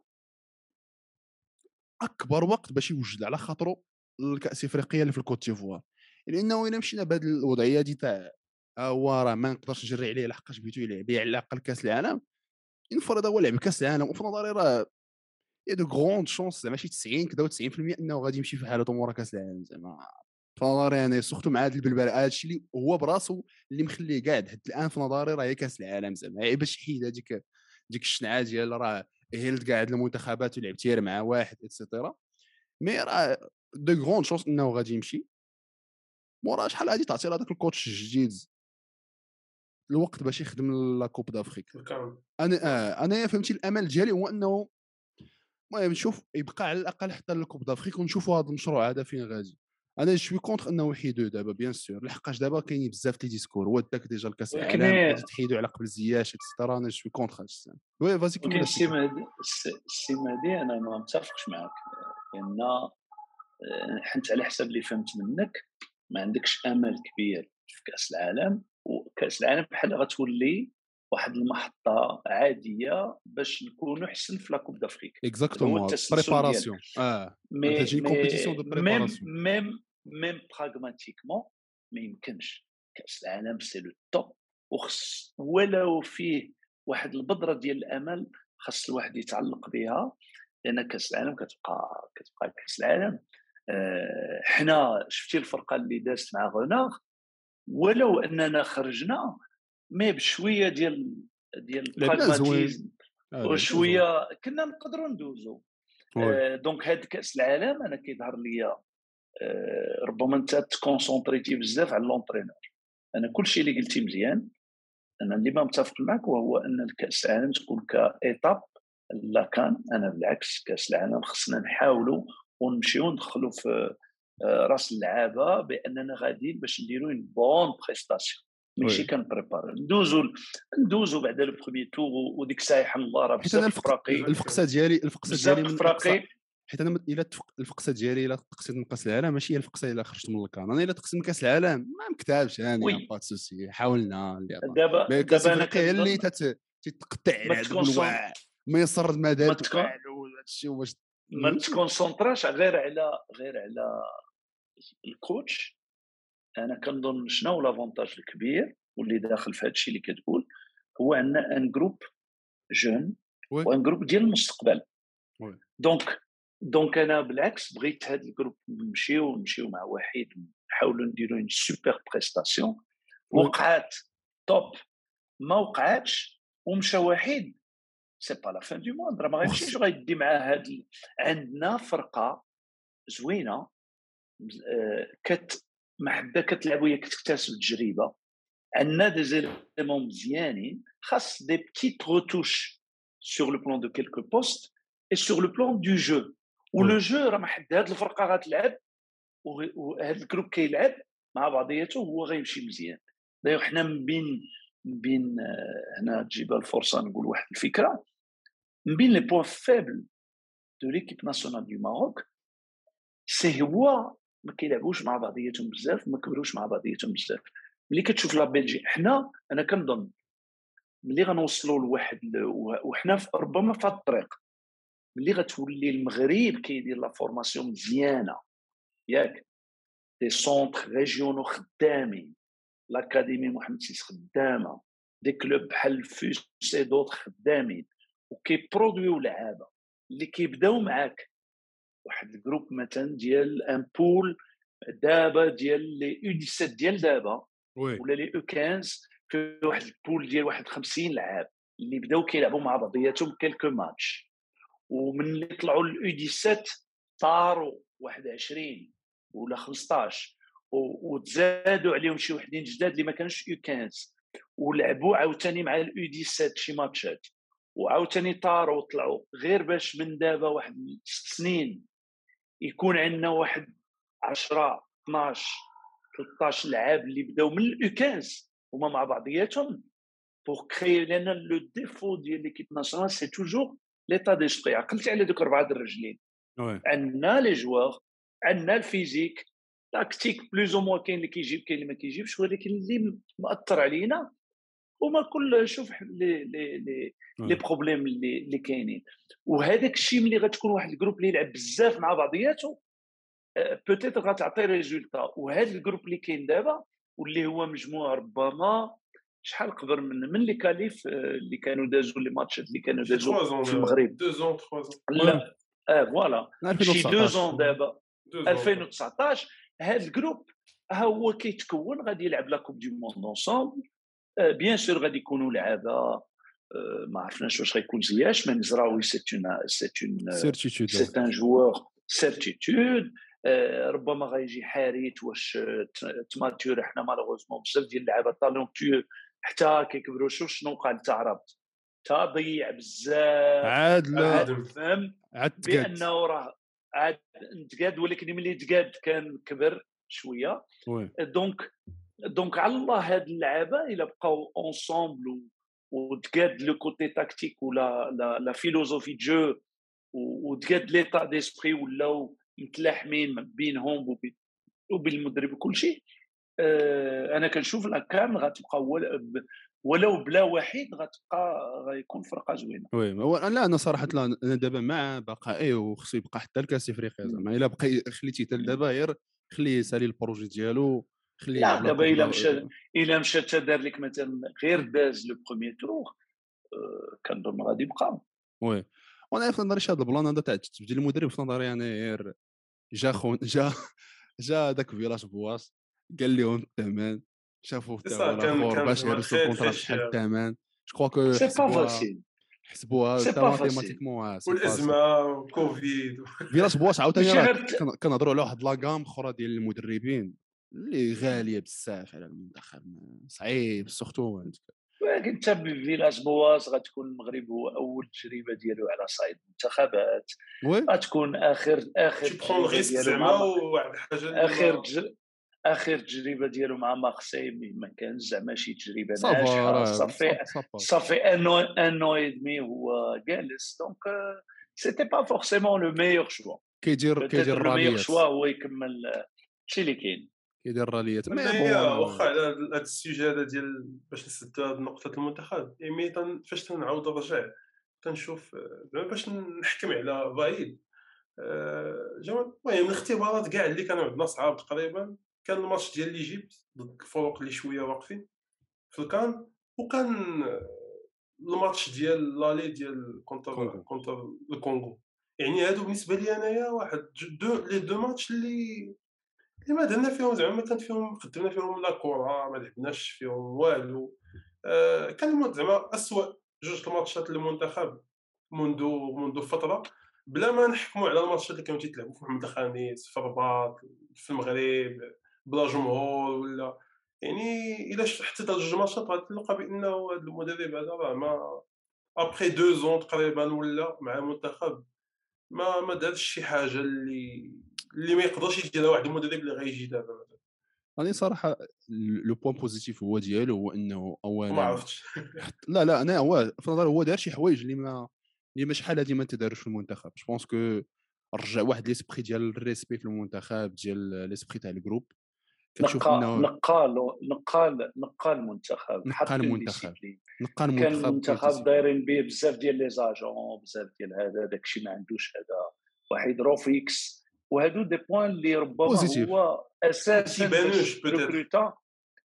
أكبر وقت باش يوجد على خاطرو الكأس إفريقيا اللي في الكوت ديفوار. لأنه إلا مشينا بهذه الوضعية دي تاع هو راه ما نقدرش نجري عليه لحقاش بغيتو يلعب على الأقل كأس العالم. نفرض هو لعب كأس العالم وفي نظري راه y a de grandes chances زعما شي 90 كذا و90% إنه غادي يمشي في حاله مورا كأس العالم زعما في نظري يعني surtout مع هذا البلبل هذا الشيء اللي هو براسو اللي مخليه قاعد. حتى الآن في نظري راه هي كاس العالم زعما. باش يحيد هذيك ديك الشنعة ديال راه هيلت قاعد المنتخبات ولعب تير مع واحد et cetera mais راه de grandes chances إنه غادي يمشي. مورا شحال غادي تعطي هذاك ال coach الجديد؟ الوقت باش يخدم la coupe d'Afrique أنا آه أنا فهمتي الأمل ديالي هو إنه المهم نشوف يبقى على الأقل حتى ال coupe d'Afrique ونشوفوا هذا المشروع هذا فين غادي. أنا شوي contre إنه يحيدوه دابا bien sûr لحقاش دابا كاينين بزاف les discours هو داك déjà الكاس العالم غادي تحيدو على قبل زياش et cetera أنا شوي contre هذا السنة oui vas-y كمل السي مهدي السي مهدي أنا ما متفقش معك لأن آه، حنت على حسب اللي فهمت منك. ما عندكش امل كبير في كأس العالم. وكأس العالم بحال غتولي واحد المحطة عادية باش نكونوا حسن في la coupe d'Afrique exactement préparation آه mais تجي compétition de préparation même même pragmatiquement ما يمكنش. كأس العالم c'est le top وخص ولو فيه واحد البذره ديال الأمل خاص الواحد يتعلق بها لأن كأس العالم كتبقى كتبقى كأس العالم. آه حنا شفتي الفرقة اللي دازت مع رونار ولو أننا خرجنا mais بشوية ديال ديال ال pragmatisme آه، وشوية كنا نقدروا ندوزو. آه donc هاد كأس العالم أنا كيظهر لي آه ربما انت تكونسونطريتي بزاف على l'entraîneur أنا كل شيء اللي قلتي مزيان أنا اللي ما متفق معك وهو أن الكأس العالم تكون ك étape la CAN أنا بالعكس كأس العالم خصنا نحاولوا ونمشيو ندخلوا في آه، راس اللعابة بأننا غاديين باش نديروا une bonne prestation ماشي كنبريباري ندوزو ندوزو بعد le premier tour وديك الساعة يحل الله راه بزاف فراقي. الفقسه ديالي الفقسه ديالي من فراقي. حيت أنا إلا الفقسه ديالي إلا تقصيت من كاس العالم ماشي هي الفقسه إلا خرجت من الكان. أنا إلا تقصيت من كاس العالم ما مكتابش يعني pas souci حاولنا دابا دابا أنا اللي تتقطع على ما يصر هادشي واش ما تconcentraش غير على غير على ال coach. أنا كنظن شنو l'avantage الكبير واللي داخل في هذا الشيء اللي كتقول هو عندنا un groupe jeune و un groupe ديال المستقبل. donc donc أنا بالعكس بغيت هذا ال groupe نمشيو نمشيو مع واحد نحاولوا نديروا une super prestation وقعات top ما وقعاتش ومشى واحد. c'est pas la fin du monde راه ما غيمشيش غيدي معاه هاد عندنا فرقة زوينة كت محبة كتلعب وهي كتكتسب التجربة. عندنا des éléments مزيانين خاص des petites retouches sur le plan de quelques postes et sur le plan de jeu و le jeu راه ما حد هاد الفرقة غتلعب وهاد ال groupe كيلعب مع بعضياته هو غيمشي مزيان. دايوغ حنا من بين من بين هنا تجيب الفرصة نقول واحد الفكرة. من بين les points faibles de l'équipe nationale du Maroc c'est هو ما كيلعبوش مع بعضياتهم بزاف ما كبروش مع بعضياتهم بزاف. ملي كتشوف la Belgique حنا أنا كنظن ملي غنوصلوا لواحد وحنا ربما في الطريق ملي غتولي المغرب كيدير la formation مزيانة. ياك des centres régionaux خدامين l'académie محمد سيس خدامة des clubs بحال فوس سي دوت خدامين وكي produiو لعابة. اللي كيبداو معاك واحد groupe مثلا ديال un pool دابا ديال les U17 ديال دابا ولا les U15 في واحد ال pool ديال واحد 50 لعاب اللي بداو كيلعبوا مع بعضياتهم quelques matchs. ومن اللي طلعوا ال U17 طاروا واحد 20 ولا 15 وتزادوا عليهم شي وحدين جداد اللي ما كانوش U15 ولعبوا عاوتاني مع ال U17 شي ماتشات. وعاوتاني طاروا وطلعوا. غير باش من دابا واحد ست سنين يكون عندنا واحد 10 12 13 لعاب اللي بداو من ال U15 هما مع بعضياتهم. pour créer لأن le défaut ديال l'équipe nationale c'est toujours l'état d'esprit عقلتي على دوك أربعة الرجلين. عندنا les joueurs عندنا ال physique tactique plus ou moins كاين اللي كيجيب كاين اللي ما كيجيبش ولكن اللي مأثر علينا وما كل شوف les les les les problèmes اللي اللي كاينين. وهذاك الشيء ملي غتكون واحد groupe اللي يلعب بزاف مع بعضياته peut-être غتعطي résultat. وهذا ال groupe اللي كاين دابا واللي هو مجموعة ربما شحال قبل من من لي كاليف اللي كانوا دازوا لي ماتشات اللي كانوا دازوا في المغرب. دو زون تخوا زون لا آه فوالا شي دو زون دابا. 2019 هذا الجروب ها هو كيتكون غادي يلعب لا كوب دي موند اونسومبل بيان سور غادي يكونوا لعابه ما عرفناش واش غيكون زياش من زراوي سي اون سي اون ان جوور سيرتيتود ربما غيجي حاريت واش تماتور حنا malheureusement بزاف ديال اللعابه talentueux حتى كيكبروا شوف شنو وقع انت عرفت تا ضيع بزاف عاد لا فهم عاد بانه راه عاد تقاد ولكن ملي تقاد كان كبر شوية donc donc على الله هاد اللعابه الا بقاو ensemble وتقاد le côté tactique ولا لا, la philosophie jeu وتقاد l'état d'esprit ولاو متلاحمين بينهم وبين المدرب وكل شيء أنا كنشوف لا كان غتبقى ولو بلا واحد غتبقى غيكون فرقه زوينه oui لا أنا صراحة لا أنا دابا مع بقائه وخصو يبقى حتى الكاس افريقيا زعما الا بقى خليتي حتى دابا غير خليه يسالي ال projet ديالو خليه لا دابا إلا مشى إلا مشى حتى دار لك مثلا غير داز le premier tour كنظن غادي يبقى. وي. وأنا في نظري هذا البلان هذا تاع تبديل المدرب في نظري يعني غير جا خون جا جا داك فيلاش بواس قال لهم الثمن شافوا الثمن باش يرسلوا الكونترا شحال الثمن. جو كو سي با فاسيل حسبوها ماتيماتيكمون والازمه كوفيد فيلاش بواس عاوتاني كنهضروا على واحد لاكام أخرى ديال المدربين. اللي غالية بزاف على المنتخب صعيب سورتو ولكن انت بفيلاج بواس غتكون المغرب هو أول تجربة ديالو على صعيد المنتخبات. غتكون آخر آخر تجربة زعما واحد الحاجة آخر آخر تجربة ديالو مع مارسي ما كانش زعما شي تجربة ناجحة. صافي صافي انو انو اي هو جالس دونك سيتي با فورسيمون لو ميور شوا كيدير كيدير لو ميور شوا هو يكمل شي اللي كاين كيدير الراليات. واخا على هذا ال sujet هذا ديال باش نسدو هذه نقطة المنتخب. ايمي فاش تنعاود نرجع تنشوف زعما باش نحكم على وحيد المهم الاختبارات كاع اللي كانوا عندنا صعاب تقريبا. كان الماتش ديال l'Égypte ضد الفرق اللي شوية واقفين في الكان. وكان الماتش ديال l'aller ديال contre contre الكونغو. يعني هادو بالنسبة لي أنايا واحد deux les deux matchs اللي ما درنا فيهم زعما كانت فيهم قدمنا فيهم لا كره ما لعبناش فيهم والو. آه كان زعما اسوء جوج الماتشات للمنتخب منذ منذ فترة. بلا ما نحكموا على الماتشات اللي كانوا تيتلعبوا في محمد الخامس في الرباط في المغرب بلا جمهور ولا. يعني إلا حتى هاد جوج ماتشات غتلقى بأنه هذا المدرب هذا راه ما après deux ans تقريبا ولا مع المنتخب ما ما دارش شي حاجة اللي اللي ما يقدرش يديرها واحد المدرب اللي غيجي دابا مثلا. راني صراحة le point positif هو ديالو هو إنه اولا ما عرفتش. لا لا أنا هو في نظري هو دار شي حوايج اللي ما اللي ما شحال هادي ما تدارش في المنتخب. je pense que رجع واحد l'esprit ديال ال respect في المنتخب ديال l'esprit تاع ال groupe كتشوف إنه نقال نقال نقال المنتخب نقال المنتخب نقال المنتخب كان المنتخب دايرين به بزاف ديال les agents بزاف ديال هذا داكشي ما عندوش هذا. واحد روفيكس وهادو des points اللي ربما. هو أساسا كيبانوش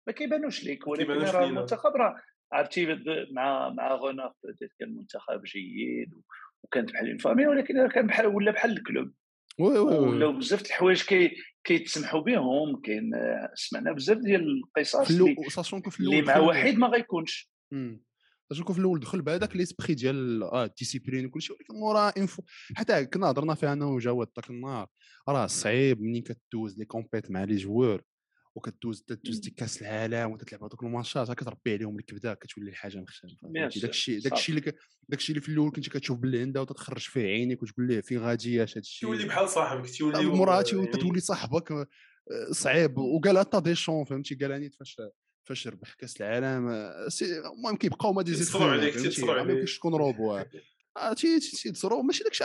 ما كيبانوش ليك ولكن راه المنتخب راه عرفتي مع مع رونار كان منتخب جيد وكانت بحال famille ولكن كان بحال ولا بحال ال club. oui oui oui. ولاو بزاف الحوايج كي كيتسمحوا بهم كاين سمعنا بزاف ديال القصص اللي, اللي مع واحد ما غيكونش. شنو في الأول دخل بهذاك l'esprit ديال آه discipline وكل شيء ولكن مورا إنفو حتى كنا هضرنا فيها أنا وجواد ذاك النهار راه صعيب منين كدوز les compètes مع les joueurs وكدوز تدوز ديك كاس العالم وتتلعب هذوك الماتشات كتربي عليهم الكبده كتولي الحاجة مختلفه داك الشيء داك الشيء اللي داك الشيء اللي في الأول كنت كتشوف باللي عندها وتتخرج فيه عينيك وتقول ليه فين غادي اش هذا الشيء تولي بحال صاحبك تولي مراتي وتولي صاحبك آه، صعيب وقال حتى ديشون فهمتي؟ قال اني فاش فاش ربح كاس العالم المهم كيبقاو ما ديزيد عليك ما يمكنش تكون روبو تيتصرو ماشي داكشي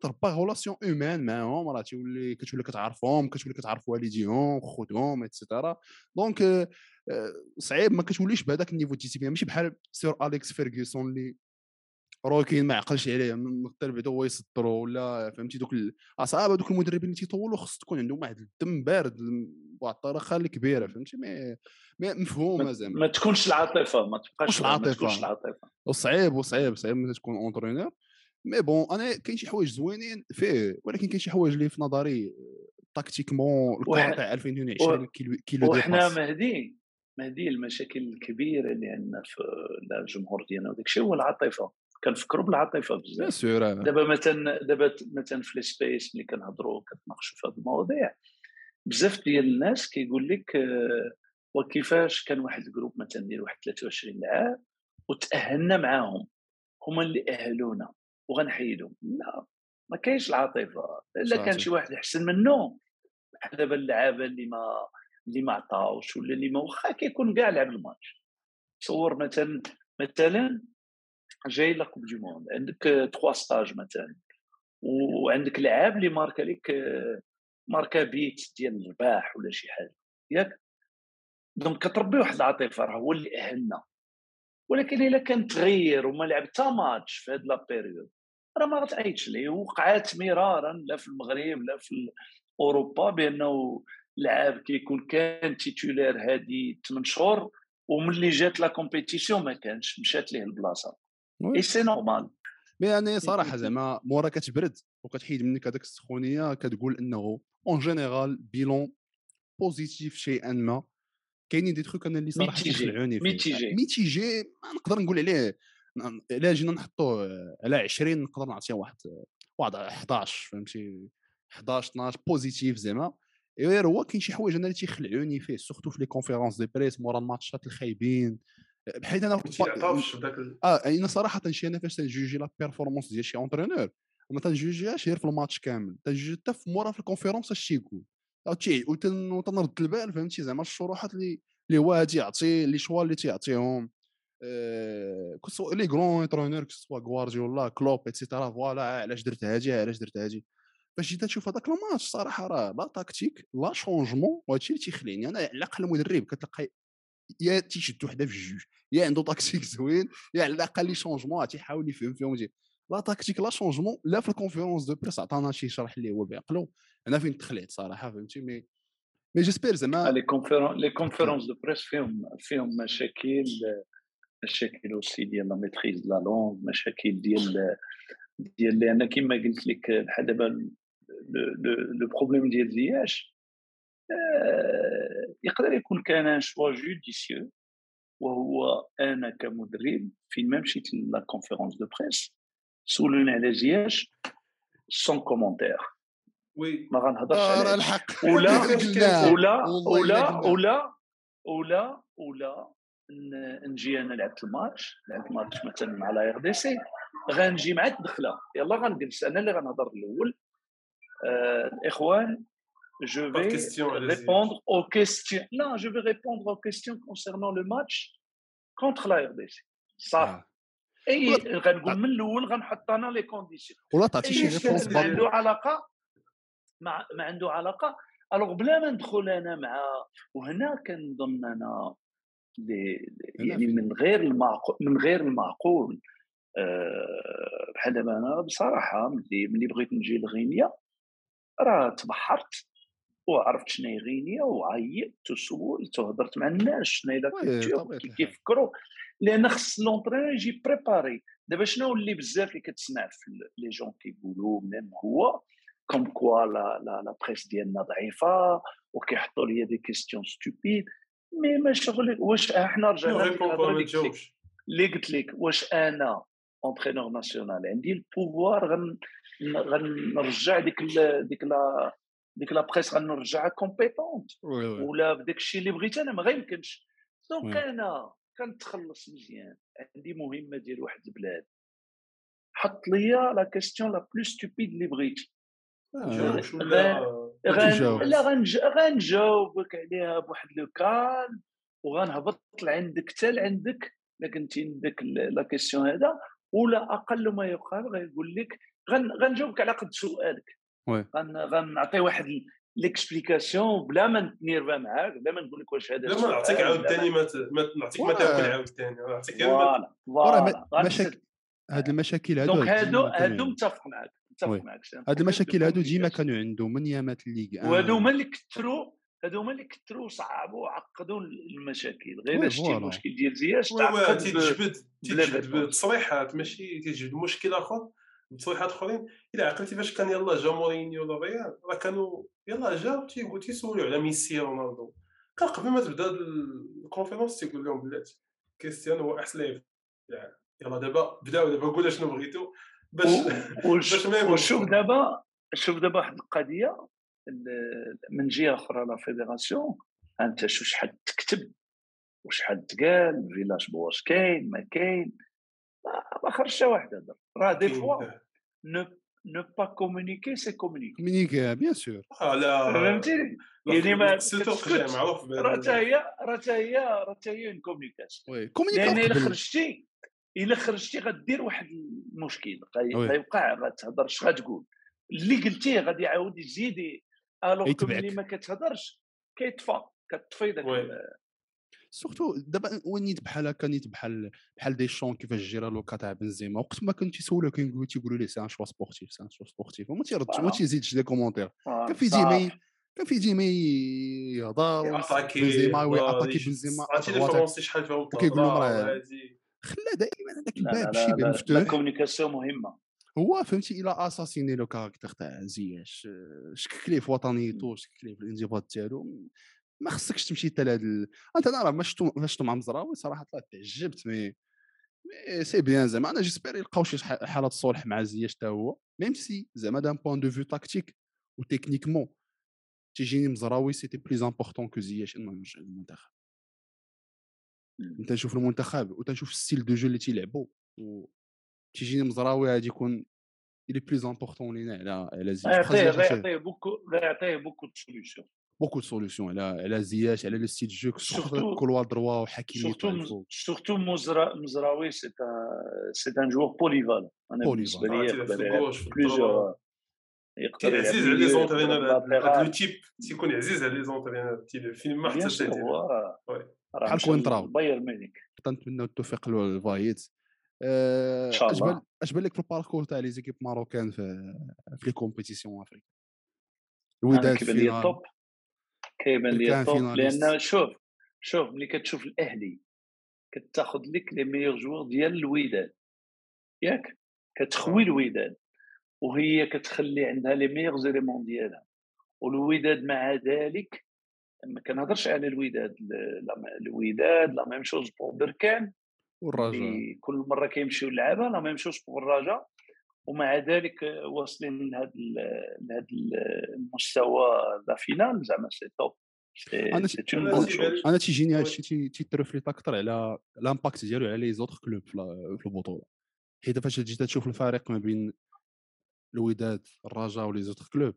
تربى غولاسيون اومان معاهم راه تولي كتولي كتعرفهم كتولي كتعرف والديهم خوتهم ايتترا دونك آه، صعيب ما كتوليش بهذاك النيفو ديسيبلين ماشي بحال سير أليكس فيرغسون اللي روكين ما عقلش عليه بعدا هو يسطرو ولا فهمتي دوك اصعاب هذوك المدربين اللي تيطولوا خص تكون عندهم واحد الدم بارد بواحد الطريقة اللي كبيره فهمتي؟ mais مفهومه زعما. ما تكونش العاطفة ما تبقاش العاطفه ما تكونش العاطفة. وصعيب وصعيب صعيب ملي تكون entraîneur mais bon أنا كاين شي حوايج زوينين فيه ولكن كاين شي حوايج اللي في نظري tactiquement الكره تاع 2022 كيلو وحنا مهدي مهدي المشاكل الكبيرة اللي عندنا في الجمهور ديالنا وداك الشيء هو العاطفة. كنفكروا بالعاطفة بزاف. دابا مثلا دابا مثلا في space ملي كنهضروا كنتناقشوا في هذه المواضيع بزاف ديال الناس كيقول لك آه، وكيفاش كان واحد groupe مثلا ديال واحد 23 لعاب وتأهلنا معاهم هما اللي أهلونا وغنحيدهم لا ما كاينش العاطفة. إلا كان شي واحد احسن منه دابا اللعابة اللي ما اللي ما عطاوش ولا اللي ما واخا كيكون كاع لعب الماتش. تصور مثلا مثلا جاي la coupe du monde عندك trois stages مثلا. وعندك لعاب اللي ماركا لك ماركا بيت ديال الرباح ولا شي حاجة. ياك؟ donc كتربي واحد العاطفة راه هو اللي أهلنا. ولكن إلا كان تغير وما لعب حتى ماتش في هاد la période راه ما غتعيطش ليه. وقعات مرارا لا في المغرب لا في أوروبا بأنه لعاب كيكون كان titulaire هادي 8 شهور وملي جات la compétition ما كانش مشات ليه البلاصة. et c'est normal. mais يعني صراحة زعما مورا كتبرد وكتحيد منك هذاك السخونية كتقول إنه en général bilan positif شيئا ما كاينين دي تخوك أنا اللي صراحة كيخلعوني mitigé. mitigé نقدر نقول عليه الا جينا نحطوه على 20 نقدر نعطيه واحد واحد 11 فهمتي؟ 11 12 positif زعما. غير هو كاين شي حوايج أنا اللي تيخلعوني فيه surtout في les conférences de presse مورا الماتشات الخايبين. بحيث أنا آه أنا صراحة شي أنا فاش تنجوجي la performance ديال شي entraîneur ما تنجوجيهاش غير في الماتش كامل تنجوجي حتى في مورا في ال conférence اش تيقول؟ وتنرد البال فهمتي؟ زعما الشروحات اللي اللي هو غادي يعطي les choix اللي تيعطيهم آه les grands entraîneurs soit غوارديولا كلوب et cetera voilà علاش درت هادي؟ علاش درت هادي؟ فاش جيت نشوف هذاك الماتش صراحة راه لا tactique لا changement وهادشي اللي تيخليني أنا على الأقل المدرب كتلقى يا تيشد وحده في الجوج يا عنده tactique زوين يا على الأقل les changements تيحاول يفهم فيهم ويجي لا tactique لا changement لا في ال conférence de presse عطانا شي شرح اللي هو بعقلو أنا فين تخلعت صراحة فهمتي؟ mais mais j'espère زعما les conférences les conférences de presse فيهم فيهم مشاكل مشاكل aussi ديال la maîtrise la langue مشاكل ديال ديال لأن كما قلت لك بحال دابا لو problème ديال زياش يقدر يكون كان un choix judicieux وهو أنا كمدرب فين ما مشيت la conférence de presse سولوني على زياش sans commentaire oui ما غنهضرش على الحق. ولا ولا ولا ولا ولا ولا نجي أنا لعبت الماتش لعبت الماتش مثلا مع la RDC. غنجي مع الدخله يلا غنجلس. أنا اللي غنهضر الأول. اخوان je vais question, répondre aux questions. Non, je vais répondre aux questions concernant le match contre la RDC. صافي اي غنقول من الأول غنحط أنا les conditions ولا تعطي شي réponse ما عنده علاقة ما, ما عنده علاقة. alors بلا ما ندخل أنا مع وهنا كنظن أنا يعني من غير المعقول من غير المعقول. أه بحال دابا أنا بصراحة ملي ملي بغيت نجي لغينيا راه تبحرت. وعرفت شنو هي غينيا وعيطت وسولت وهضرت مع الناس شنو هي كيفكروا. لأن خص l'entraîneur يجي préparé دابا شنو اللي بزاف اللي كتسمع في les gens كيقولوا même هو comme quoi لا لا la presse ديالنا ضعيفة وكيحطوا لي des questions stupides mais ما شغل واش إحنا رجعنا اللي قلت لك واش أنا entraîneur national عندي ال pouvoir غنرجع ديك ديك لا ديك la presse غنرجعها compétente. ولا بداك الشيء اللي بغيت أنا ما غيمكنش. donc أنا كنتخلص مزيان. عندي مهمة ديال واحد البلاد. حط ليا la question la plus stupide اللي بغيتي لا غنجاوبك عليها بواحد le calme. وغنهبط لعندك حتى لعندك. إلا كنتي عندك la question هذا. ولا أقل ما يقال غيقول لك غنجاوبك على قد سؤالك. غنعطي واحد l'explication بلا ما نت nerva معاك بلا ما نقول لك واش هذا بلا ما نعطيك عاود ما نعطيك ما تاكل عاود ثاني نعطيك voilà مشاكل هاد المشاكل هادو donc هادو هادو متفق معاك متفق معاك هاد المشاكل هادو ديما كانوا عندهم من يامات alors وهادو هما اللي كثروا هادو هما اللي كثروا صعبوا وعقدوا المشاكل. غير شتي المشكل ديال زياش تعقد تيجبد تيجبد بتصريحات ماشي تيجبد مشكل آخر. بتصريحات آخرين إلا عقلتي فاش كان يلاه جا مورينيو ولا ريال راه كانوا يلاه جا تيسولوا على ميسي رونالدو. كان قبل ما تبدا ال conférence تيقول لهم بلاتي كريستيانو هو أحسن لاعب يلا دابا بداو دابا قولوا شنو بغيتو باش باش ما وشوف دابا شوف دابا واحد القضية من جهة أخرى la fédération أنت شو شحال تكتب وشحال تقال فيلاش بواش كاين ما كاين ما خرج حتى واحد هذا راه des fois. non non pas communiquer si communiquer communiquer bien sûr آه لا فهمتيني يعني ما معروف راه حتى هي راه حتى هي راه حتى هي communication oui لأن الا خرجتي الا خرجتي غدير واحد المشكل غيوقع غتهضر اش غتقول اللي قلتيه غادي يعاود يزيد alors اللي ما كتهضرش كيطفى كتطفي داك surtout دابا نيت بحال هكا نيت بحال بحال دي شون كيفاش gérа le cas تاع بنزيما. وقت ما كنت تيسولو كيقولوا تيقولوا ليه سي ان شوا سبورتيف سي ان شوا سبورتيف. وما تيردش ما تيزيدش des commentaires. كان في ديما كان في ديما يهضر بنزيما وياتاكي بنزيما عرفتي les Français شحال فيهم كيقول لهم راه خلا دائما هذاك الباب شي باب مفتوح ال communication مهمة. هو فهمتي إلى أساسيني le caractère تاع زياش شكك ليه في وطنيته شكك ليه في الانضباط ديالو ما خصكش تمشي حتى لهاد. أنت أنا راه ما شفتو ما شفتو مع مزراوي صراحة طلعت تعجبت mais mais c'est bien زعما. أنا j'espère يلقاو شي حالة صلح مع زياش حتى هو même si زعما d'un point de vue tactique و techniquement تيجيني مزراوي c'était plus important que زياش انه يرجع للمنتخب. أنت نشوف المنتخب وتنشوف ال style de jeu اللي تيلعبوا و تيجيني مزراوي غادي يكون الي plus important لينا على على زياش. غيعطيه beaucoup غيعطيه beaucoup de solutions beaucoup de solutions على على زياش على le style jeu couloir droit وحكيمي surtout surtout مزراوي c'est c'est un joueur polyvalent أنا بالنسبة لي يقدر plusieurs يقدر عزيز على les entraîneurs هذا le type تيكون عزيز على les entraîneurs فين ما حتى بحال كوينتراو بايرن ميونيك تنتمنى التوفيق للفايت اش بان اش بان لك في ال parcours تاع les équipes marocaines في في les compétitions africaines الوداد لي ال top كيبان لي ال top لأن شوف شوف ملي كتشوف الأهلي كتاخذ لك les meilleurs joueurs ديال الوداد ياك؟ كتخوي الوداد وهي كتخلي عندها les meilleurs éléments ديالها. والوداد مع ذلك ما كنهضرش على الوداد الوداد la même chose pour بركان والرجاء كل مرة كيمشيو اللعابه la même chose pour الرجاء ومع ذلك واصلين لهذا لهذا المستوى la finale زعما c'est top. أنا أنا تيجيني هادشي تيت reflète أكثر على ال impact ديالو على les autres clubs في البطولة. حيت فاش جيت تشوف الفريق ما بين الوداد الرجاء و les autres clubs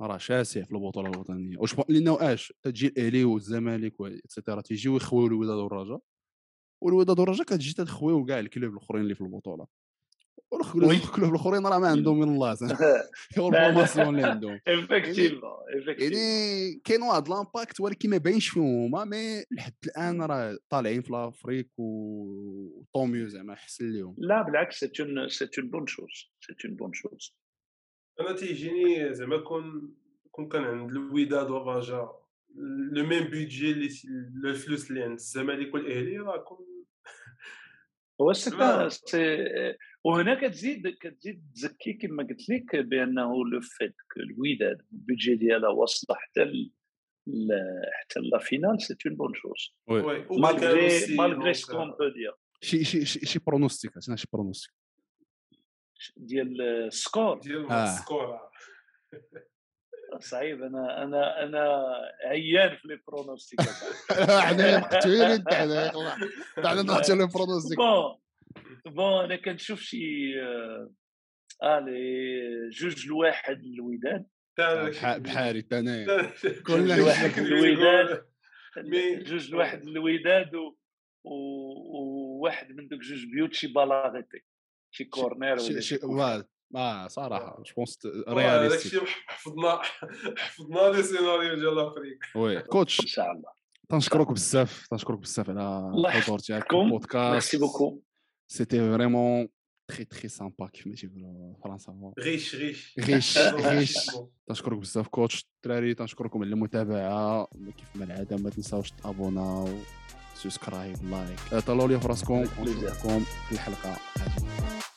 راه شاسع في البطولة الوطنية. واش لأنه اش تجي الأهلي والزمالك et cetera تيجيو يخويو الوداد والرجاء والوداد والرجاء كتجي تخويو كاع ال clubs الأخرين اللي في البطولة. ال clubs الآخرين راه ما عندهم من الله. هو ال formation اللي عندهم. يعني كاين واحد l'impact ولكن ما باينش فيهم هما mais لحد الآن راه طالعين في l'Afrique و tant mieux زعما حسن لهم لا بالعكس c'est une c'est une bonne chose c'est une bonne chose أنا تيجيني زعما كون كون كان عند الوداد والرجاء le même budget اللي الفلوس اللي عند الزمالك والأهلي راه كون هو c'est وهنا كتزيد كتزيد تزكي كما قلت لك بأنه le fait que الوداد ال budget ديالها واصله حتى حتى la finale c'est une bonne chose malgré malgré ce qu'on peut dire شي شي شي pronostic عندنا شي pronostic ديال ال score ديال ال score صعيب أنا أنا أنا عيان في les pronostics حنا مقتولين انت حنا حنا نحتى les pronostics bon bon أنا كنشوف شي آه لي جوج لواحد الوداد بحالي أنا كل واحد الوداد جوج لواحد الوداد وواحد من دوك جوج بيوت شي balle arrêtée شي corner ولا شي ما صراحة je pense réalistique. حفظنا حفظنا les scénarios ديال l'Afrique oui coach إن شاء الله. تنشكرك بزاف تنشكرك بزاف على تاعك في ال podcast. merci beaucoup. c'était vraiment très très sympa كيف ما تيقولوا فرنسا riche riche riche riche تنشكرك بزاف coach الدراري تنشكركم على المتابعه كيف ما العاده ما تنساوش تابوناو subscribe like طلعوا لي فراسكم ونشوفكم في الحلقة القادمه